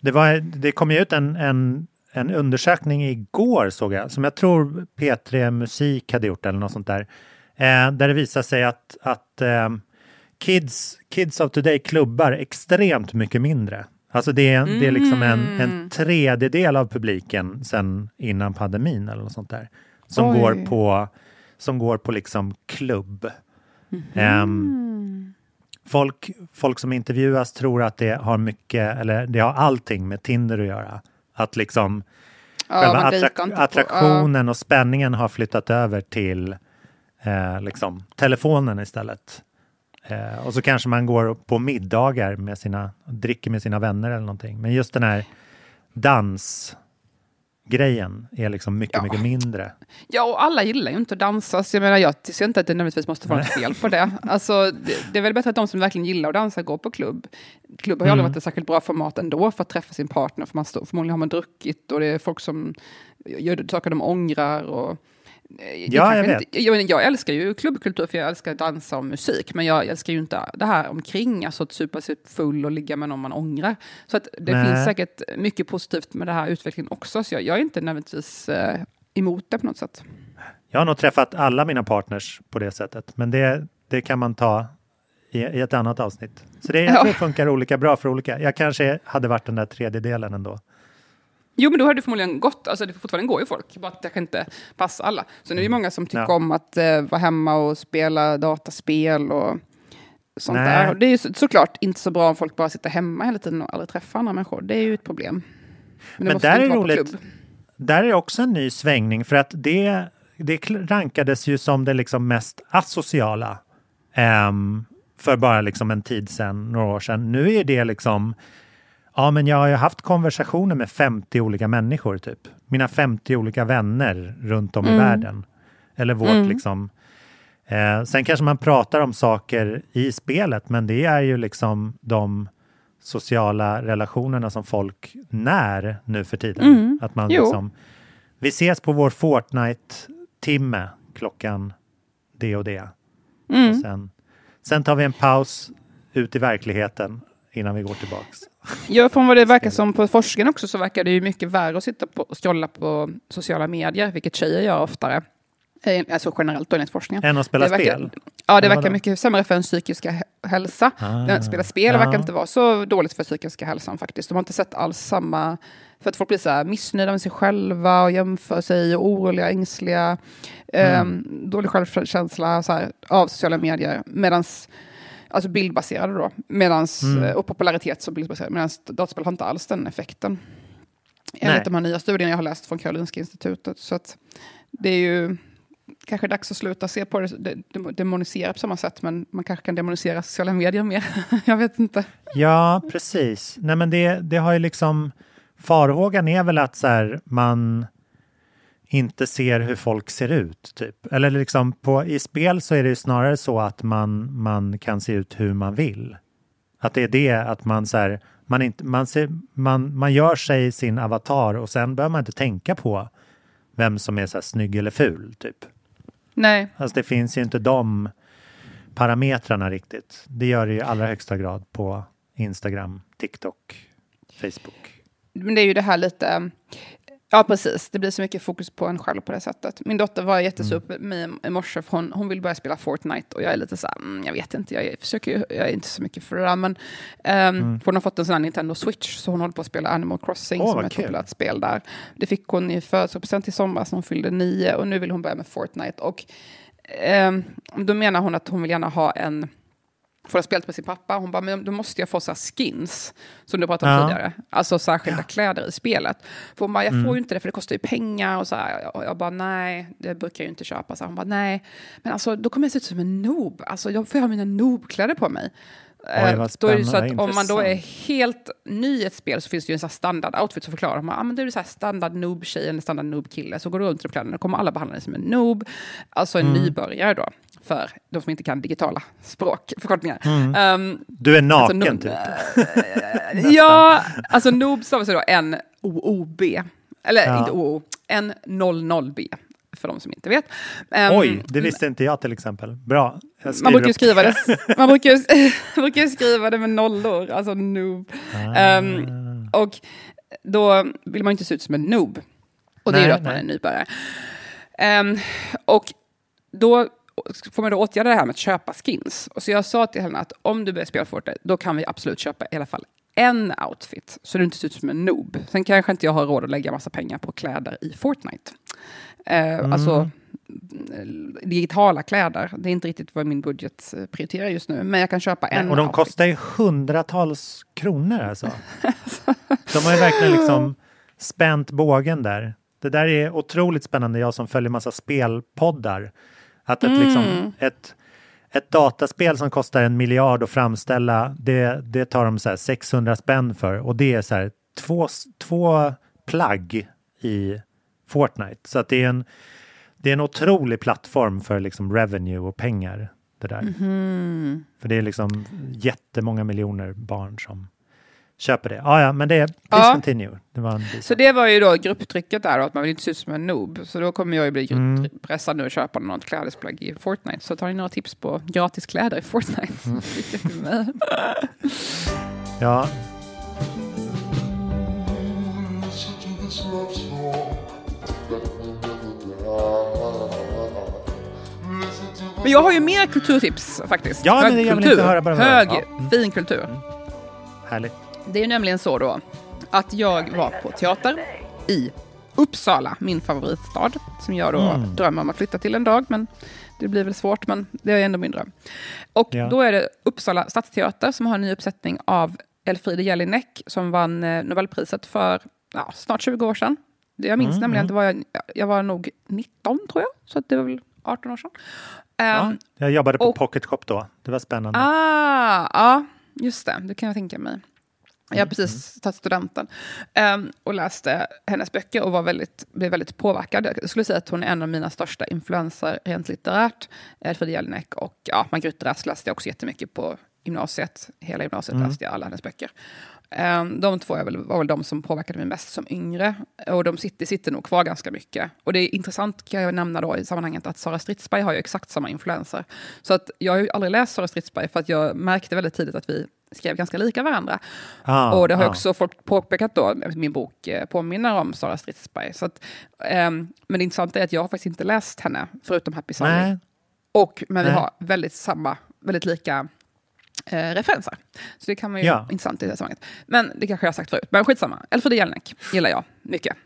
Det, var, det kom ju ut en, en, en undersökning igår såg jag, som jag tror P3 Musik hade gjort eller något sånt där. Eh, där det visar sig att, att eh, kids, kids of today klubbar extremt mycket mindre. Alltså det är, det är liksom en, Mm. en tredjedel av publiken sen innan pandemin eller något sånt där. Som Oj. går på, som går på liksom klubb. Mhm. Ehm, folk, folk som intervjuas tror att det har mycket, eller det har allting med Tinder att göra. Att liksom ja själva attra- på- attraktionen och spänningen har flyttat över till eh, liksom, telefonen istället. Eh, och så kanske man går på middagar med sina, dricker med sina vänner eller någonting. Men just den här dansgrejen är liksom mycket, Ja. mycket mindre. Ja, och alla gillar ju inte att dansa, så jag menar, jag ser inte att det nödvändigtvis måste vara något fel på det. Alltså, det, det är väl bättre att de som verkligen gillar att dansa går på klubb. Klubb har ju aldrig Mm. varit ett särskilt bra format ändå för att träffa sin partner, för man står, förmodligen har man druckit och det är folk som gör saker de ångrar. Och, Ja, kanske jag Inte, jag, menar, jag älskar ju klubbkultur för jag älskar dansa och musik, men jag älskar ju inte det här omkring, alltså att supa sig full och ligga med någon man ångrar. Så att det Nej. finns säkert mycket positivt med den här utvecklingen också, så jag, jag är inte nödvändigtvis eh, emot det på något sätt. Jag har nog träffat alla mina partners på det sättet, men det, det kan man ta i, i ett annat avsnitt. Så det, Ja. det funkar olika bra för olika. Jag kanske hade varit den där tredjedelen ändå. Jo, men då har det förmodligen gått. Alltså, det fortfarande går ju folk, bara att det kanske inte passar alla. Så nu är det många som tycker. Ja. om att eh, vara hemma och spela dataspel och sånt Nej. där. Och det är ju så, såklart inte så bra om folk bara sitter hemma hela tiden och aldrig träffar andra människor. Det är ju ett problem. Men, Men där är roligt. Där är också en ny svängning för att det, det rankades ju som det liksom mest asociala ehm, för bara liksom en tid sedan, några år sedan. Nu är det liksom, ja men jag har ju haft konversationer med 50 olika människor typ. Mina 50 olika vänner runt om i Mm. världen. Eller vårt liksom. Eh, sen kanske man pratar om saker i spelet, men det är ju liksom de sociala relationerna som folk när nu för tiden. Mm. Att man Jo. liksom, vi ses på vår Fortnite-timme klockan det och det. Mm. Och sen, sen tar vi en paus ut i verkligheten innan vi går tillbaks. Ja, från vad det verkar som på forskningen också så verkar det ju mycket värre att sitta på och scrolla på sociala medier, vilket tjejer gör oftare. Eh, Alltså generellt då enligt forskningen. Än att spela det verkar, spel? Ja, det verkar mycket sämre för en psykiska hä- hälsa. Ah, att spela spel ja. verkar inte vara så dåligt för psykiska hälsan faktiskt. De har inte sett alls samma... För att folk blir så här missnöjda med sig själva och jämför sig och oroliga, ängsliga. Mm. ehm, dålig självkänsla så här, av sociala medier. Medans, alltså bildbaserade då. Medans, Mm. eh, Och popularitet så bildbaserade. Medan dataspel har inte alls den effekten. Enligt de här nya studierna jag har läst från Karolinska institutet. Så att det är ju kanske dags att sluta se på det demonisera på samma sätt, men man kanske kan demonisera sociala medier mer. jag vet inte. Ja, precis. Nej, men det, det har ju liksom... Farhågan är väl att så här, man... inte ser hur folk ser ut. Typ. Eller liksom på, i spel så är det ju snarare så att man, man kan se ut hur man vill. Att det är det att man så här, man, inte, man, ser, man, man gör sig sin avatar och sen behöver man inte tänka på vem som är så här snygg eller ful. Typ. Nej. Alltså det finns ju inte de parametrarna riktigt. Det gör det i allra högsta grad på Instagram, TikTok, Facebook. Men det är ju det här lite... Ja, precis. Det blir så mycket fokus på en själv på det sättet. Min dotter var jättesur på mig i morse, för hon, hon vill börja spela Fortnite. Och jag är lite så här, mm, jag vet inte, jag, försöker, jag är inte så mycket för det där. Men, um, för hon har fått en sån här Nintendo Switch, så hon håller på att spela Animal Crossing, Åh, som är ett populärt spel där. Det fick hon i födelsedagspresent i somras när hon fyllde nio, och nu vill hon börja med Fortnite. Och ehm, då menar hon att hon vill gärna ha en får ha spelat med sin pappa. Hon bara, men då måste jag få så här skins, som du pratade om Ja. tidigare. Alltså särskilda kläder i spelet. För hon bara, jag får ju inte det för det kostar ju pengar. Och så här. Och jag bara, nej, det brukar jag ju inte köpa. Så hon bara, nej, men alltså då kommer jag se ut som en noob. Alltså jag får ha mina noob-kläder på mig. Oj, Eh, då är det så att om man då är helt ny i ett spel så finns det ju en sån här standard-outfit som förklarar. Man, ah, men det är så här standard noob-tjej eller standard noob-kille. Så går du runt i kläderna, då kommer alla behandla dig som en noob. Alltså en Mm. nybörjare då, för de som inte kan digitala språk, förkortningar. Mm. Ehm, Du är naken Alltså, no- typ. ja, alltså noob stavas då N-O-O-B. Eller Ja. inte O-O, N-0-0-B. För de som inte vet. Ehm, Oj, det visste inte jag till exempel. Bra. Man brukar skriva det, man brukar man brukar skriva det med nollor, alltså noob. Ah. Ehm, och då vill man inte se ut som en noob. Och det är ju Nej, då att man nej. är nybörjare. Ehm, och då får man då åtgärda det här med att köpa skins. Och så jag sa till henne att om du börjar spela Fortnite, då kan vi absolut köpa i alla fall en outfit, så du inte ser ut som en noob. Sen kanske inte jag har råd att lägga massa pengar på kläder i Fortnite. Eh, Alltså eh, digitala kläder, det är inte riktigt vad min budget eh, prioriterar just nu. Men jag kan köpa en Och de outfit. kostar ju hundratals kronor alltså. De har ju verkligen liksom spänt bågen där. Det där är otroligt spännande, jag som följer massa spelpoddar. Att ett, Mm. liksom, ett, ett dataspel som kostar en miljard att framställa, det, det tar de så här 600 spänn för. Och det är så här två, två plagg i Fortnite. Så att det är en, det är en otrolig plattform för liksom revenue och pengar. Det där. Mhm. För det är liksom jättemånga miljoner barn som köper det. Ah, ja, men det är please Ja. Så det var ju då grupptrycket där, att man vill inte se ut som en noob. Så då kommer jag ju bli Mm. pressad nu att köpa något klädesplagg i Fortnite. Så tar ni några tips på gratis kläder i Fortnite? Mm. Ja, Men jag har ju mer kulturtips faktiskt. Ja, men Hög det- jag vill kultur. inte höra bara. Hög, Ja. Mm. fin kultur. härligt. Det är ju nämligen så då att jag var på teater i Uppsala, min favoritstad, som jag då Mm. drömmer om att flytta till en dag, men det blir väl svårt, men det är ändå min dröm. Och Ja. då är det Uppsala stadsteater som har en ny uppsättning av Elfriede Jelinek som vann eh, Nobelpriset för ja, snart 20 år sedan. Jag minns Mm, nämligen, mm. det var jag, jag var nog 19 tror jag, så att det var väl 18 år sedan. Ja, Ehm, jag jobbade på och- Pocket Shop då. Det var spännande. Ah, ja, just det. Det kan jag tänka mig. Jag har Mm, precis tagit studenten ehm, och läste hennes böcker och var väldigt, blev väldigt påverkad. Jag skulle säga att hon är en av mina största influenser rent litterärt. Elfriede Jelinek och ja, Margrethe Rask läste jag också jättemycket på gymnasiet. Hela gymnasiet Mm. läste jag alla hennes böcker. Ehm, de två väl, var väl de som påverkade mig mest som yngre. Och de sitter, sitter nog kvar ganska mycket. Och det är intressant kan jag nämna då i sammanhanget att Sara Stridsberg har ju exakt samma influenser. Så att jag har ju aldrig läst Sara Stridsberg för att jag märkte väldigt tidigt att vi skrev ganska lika varandra. Ah, och det har ah. också folk påpekat då, min bok eh, påminner om Sara Stridsberg. Så att, ehm, men det intressanta är att jag har faktiskt inte läst henne, förutom Happy. Nej. Och, men vi Nej. har väldigt samma, väldigt lika eh, referenser. Så det kan man ju Ja. intressant i det här sammanhanget. Men det kanske jag har sagt förut. Men skitsamma. Elfriede Jelinek gillar jag mycket.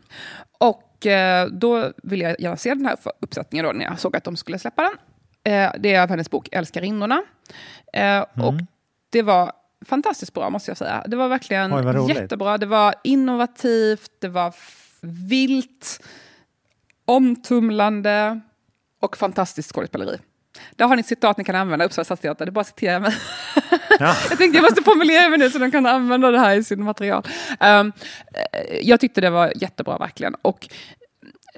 Och eh, då ville jag gärna se den här uppsättningen då, när jag såg att de skulle släppa den. Eh, det är av hennes bok Älskarinnorna. Eh, Och Mm. det var fantastiskt bra, måste jag säga. Det var verkligen Oj, jättebra. Det var innovativt, det var vilt, omtumlande och fantastiskt skådespeleri. Där har ni ett citat ni kan använda, Uppsala stadsteater. Det är bara att citera mig. Ja. jag tänkte jag måste formulera mig nu så de kan använda det här i sin material. Um, jag tyckte det var jättebra verkligen. Och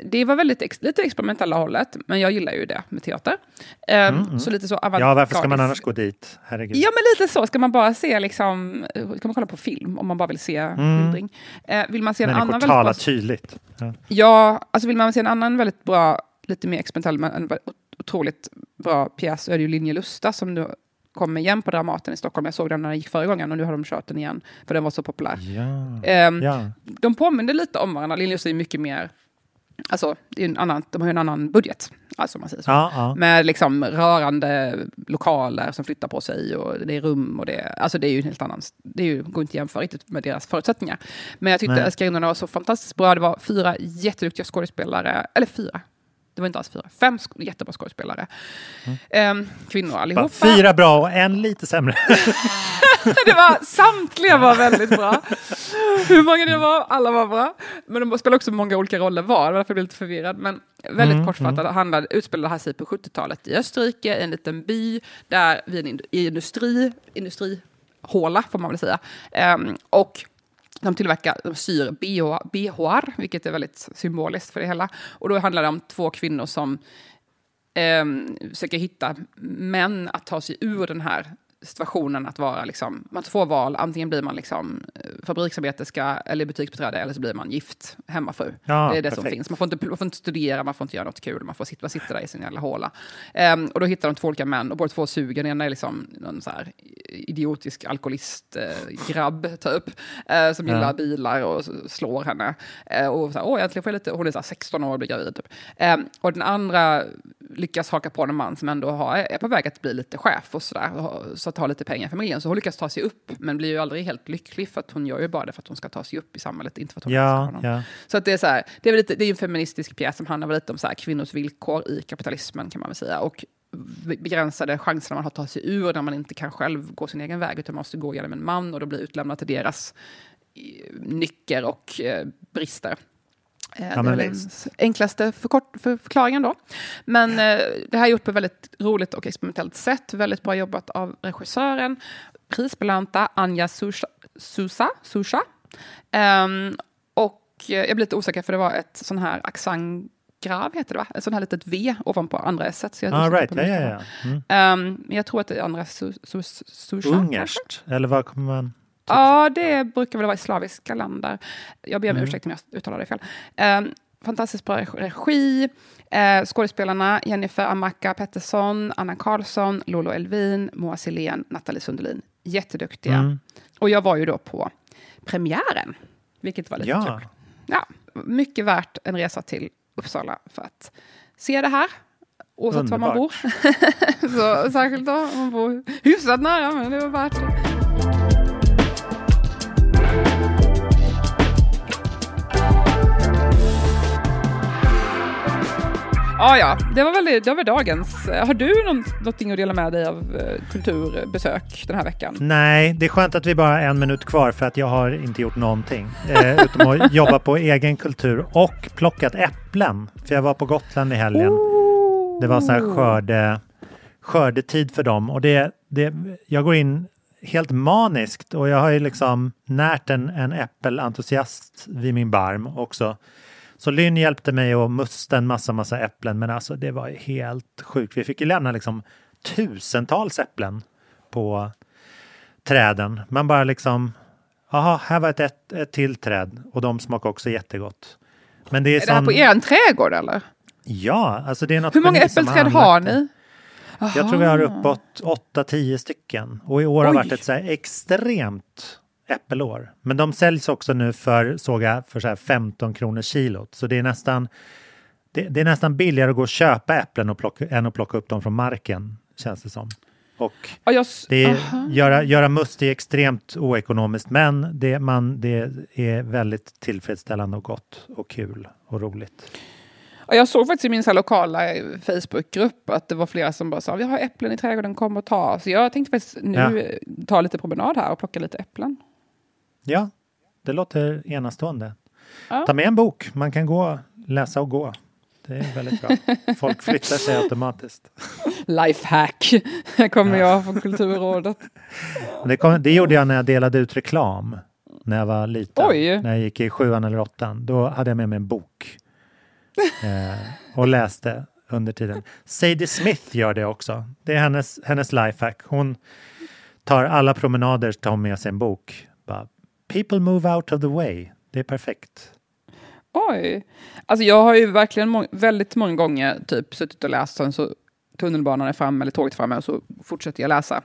det var väldigt ex, lite experimentella hållet, men jag gillar ju det med teater. Um, Mm, mm. Så lite så Ja, varför ska man annars gå dit? Herregud. Ja, men lite så. Ska man bara se liksom, ska man kolla på film om man bara vill se Mm. skildring. Eh, vill man se en Människor annan väldigt talar bra... tydligt. Ja. Ja, alltså vill man se en annan väldigt bra, lite mer experimentell, men en väldigt otroligt bra pjäs så är det ju Linje Lusta som nu kommer igen på Dramaten i Stockholm. Jag såg den när den gick förra gången och nu har de kört den igen för den var så populär. Ja. Ehm, Ja. De påminner lite om varandra. Linje Lusta är mycket mer, alltså det är en annan, de har ju en annan budget, alltså man säger så. Ja, ja. Med liksom rörande lokaler som flyttar på sig och det är rum och det, alltså det är ju en helt annan, det är ju, går inte att jämföra riktigt med deras förutsättningar. Men jag tyckte. Älskarinnorna var så fantastiskt bra. Det var fyra jätteduktiga skådespelare, eller fyra, det var inte alls fyra, fem sk- jättebra skådespelare. Ehm, kvinnor Bara allihopa. Fyra bra och en lite sämre. det var, samtliga var väldigt bra. Hur många det var, alla var bra. Men de spelade också många olika roller var, därför jag blev lite förvirrad. Men väldigt Mm, kortfattat handlade, utspelade det här sig på 70-talet i Österrike, i en liten by, där vid en industri, industrihåla får man väl säga. Ehm, och de tillverkar, de syr BH, BHR, vilket är väldigt symboliskt för det hela. Och då handlar det om två kvinnor som um, försöker hitta män att ta sig ur den här situationen att vara liksom, man får val, antingen blir man liksom eh, fabriksarbeterska eller butiksbiträde eller så blir man gift hemmafru. Ja, det är det som perfekt. finns. Man får, inte, man får inte studera, man får inte göra något kul, man får sitta, man sitter där i sin jävla håla. Ehm, och då hittar de två olika män och båda två suger. Den ena är liksom någon så här idiotisk alkoholist-grabb, typ, eh, som Ja. gillar bilar och slår henne. Eh, och så här, åh, äntligen får jag lite, hon är så här 16 år och blir gravid. Typ. Ehm, och den andra lyckas haka på en man som ändå har, är på väg att bli lite chef och sådär, så att ha lite pengar i familjen. Så hon lyckas ta sig upp, men blir ju aldrig helt lycklig för att hon gör ju bara det för att hon ska ta sig upp i samhället, inte för att hon Ja, honom. ja. Så att det är så här, det är lite, det är ju en feministisk pjäs som handlar lite om så här, kvinnors villkor i kapitalismen kan man väl säga. Och be- begränsade chanser man har att ta sig ur när man inte kan själv gå sin egen väg utan måste gå genom en man och då blir utlämnad till deras eh, nycker och eh, brister. Eh, det är men väl den enklaste förkort, för förklaringen då. Men eh, det här är gjort på ett väldigt roligt och experimentellt sätt. Väldigt bra jobbat av regissören. Prisbelönta Anja Susha. Susa, Susha. Ehm, och eh, jag blev lite osäker för det var ett sån här accent grav heter det va? Ett sån här litet V ovanpå andra S. Så jag Ah, right. på ja, ja, ja. Mm. men jag tror att det är andra Su- Su- Susha. Ungerskt, eller vad kommer man... Ja, det brukar väl vara i slaviska länder. Jag ber om Mm. ursäkt om jag uttalar det fel. Um, fantastiskt bra regi. Uh, skådespelarna Jennifer Amaka Pettersson, Anna Karlsson, Lolo Elvin, Moa Silén, Nathalie Sundelin. Jätteduktiga. Mm. Och jag var ju då på premiären, vilket var lite Ja. kul. Ja, mycket värt en resa till Uppsala för att se det här. Oavsett var man bor. Så, särskilt då man bor hyfsat nära, men det var värt det. Ah, ja, det var väl det var dagens. Har du någon, någonting att dela med dig av eh, kulturbesök den här veckan? Nej, det är skönt att vi bara har en minut kvar för att jag har inte gjort någonting. Eh, utom att jobba på egen kultur och plockat äpplen. För jag var på Gotland i helgen. Det var så här skörde, skördetid för dem. Och det, det, jag går in helt maniskt och jag har ju liksom närt en, en äppelentusiast vid min barm också. Så Lynn hjälpte mig att musta en massa, massa äpplen, men alltså det var helt sjukt. Vi fick ju lämna liksom tusentals äpplen på träden. Man bara liksom, jaha, här var ett, ett, ett till träd och de smakar också jättegott. Men det är, Är det här sån- på er trädgård eller? Ja, alltså det är något Hur många äppelträd har ni? Jag tror vi har uppåt 8-10 stycken. Och i år har Oj. varit ett så extremt äppelår. Men de säljs också nu för, såg jag, för så här 15 kronor kilot. Så det är nästan det, det är nästan billigare att gå och köpa äpplen och plocka, än att plocka upp dem från marken, känns det som. Och jag, det är, göra, göra must är extremt oekonomiskt, men det, man, det är väldigt tillfredsställande och gott och kul och roligt. Ja, jag såg faktiskt i min så lokala eh, Facebookgrupp att det var flera som bara sa vi har äpplen i trädgården, kom och ta. Så jag tänkte faktiskt nu Ja. ta lite promenad här och plocka lite äpplen. Ja, det låter enastående. Ja. Ta med en bok. Man kan gå, läsa och gå. Det är väldigt bra. Folk flyttar sig automatiskt. Lifehack kommer jag från Kulturrådet. Det, kom, det gjorde jag när jag delade ut reklam. När jag var liten. Oj. När jag gick i sjuan eller åttan. Då hade jag med mig en bok. eh, och läste under tiden. Sadie Smith gör det också. Det är hennes, hennes lifehack. Hon tar alla promenader, tar med sig en bok. Bara, People move out of the way. Det är perfekt. Oj. Alltså jag har ju verkligen må väldigt många gånger typ suttit och läst, sen så tunnelbanan är framme eller tåget framme och så fortsätter jag läsa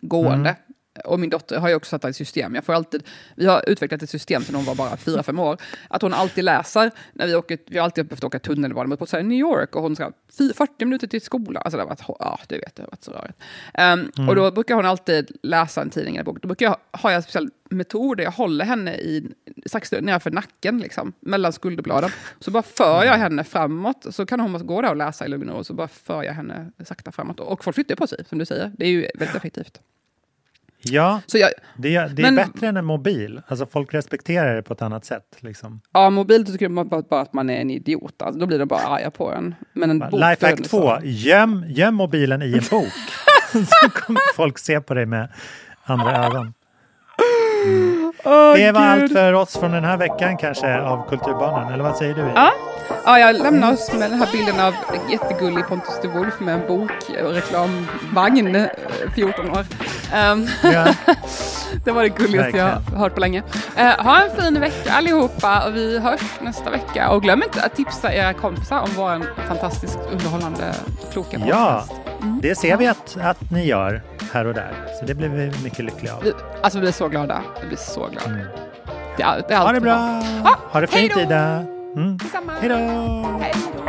gående. Mm. Och min dotter har ju också satt det i system. Jag får alltid, vi har utvecklat ett system sedan hon var bara fyra fem år. Att hon alltid läser, när vi, åker, vi har alltid behövt åka tunnelbana på New York och hon ska 40 minuter till skolan. Alltså det har varit, ja du vet, det har varit så rörigt. Um, mm. Och då brukar hon alltid läsa en tidning eller bok. Då brukar jag ha en speciell metod där jag håller henne i nedanför nacken, liksom, mellan skulderbladen. Så bara för jag henne framåt, så kan hon gå där och läsa i lugn och så bara för jag henne sakta framåt. Och folk flyttar på sig, som du säger. Det är ju väldigt effektivt. Ja, jag, det, det är men, bättre än en mobil. Alltså folk respekterar det på ett annat sätt. Liksom. Ja, mobil tycker man bara, bara att man är en idiot. Alltså, då blir de bara arga på en. Men en bok, Lifehack 2, göm, göm mobilen i en bok. så kommer folk se på dig med andra ögon. Mm. Oh, det var Gud. allt för oss från den här veckan kanske av Kulturbarnen, eller vad säger du? Ja, ja jag lämnar oss med den här bilden av gullig Pontus de Wolf med en bok och reklamvagn, 14 eh, år. Um, ja. det var det gulligaste jag har hört på länge. Uh, ha en fin vecka allihopa och vi hörs nästa vecka. Och glöm inte att tipsa era kompisar om vår fantastiskt underhållande kloka podcast. Ja, mm. det ser vi att, att ni gör här och där. Så det blir vi mycket lyckliga av. alltså vi blir så glada. Vi blir så glada. Mm. Det, är, det är ha det bra. bra. Ah, ha det fint Ida. Mm. Hej då. Hej då.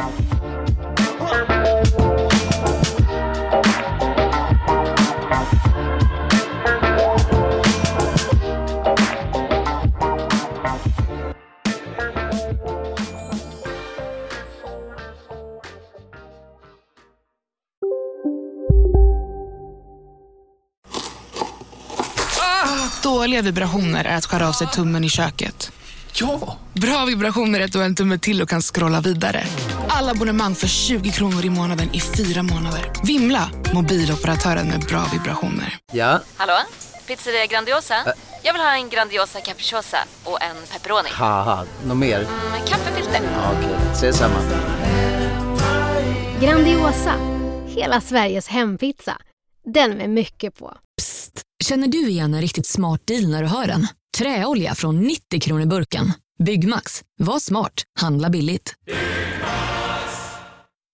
Dåliga vibrationer är att skära av sig tummen i köket. Ja! Bra vibrationer är du har en tumme till och kan scrolla vidare. Alla abonnemang för 20 kronor i månaden i fyra månader. Vimla! Mobiloperatören med bra vibrationer. Ja? Hallå? Pizzeria Grandiosa? Ä Jag vill ha en Grandiosa capriciosa och en pepperoni. Något mer? Mm, en kaffefilter. Ja, Okej, okay. ses samma. Grandiosa, hela Sveriges hempizza. Den med mycket på. Psst! Känner du igen en riktigt smart deal när du hör den? Träolja från 90 kronor burken. Byggmax. Var smart. Handla billigt.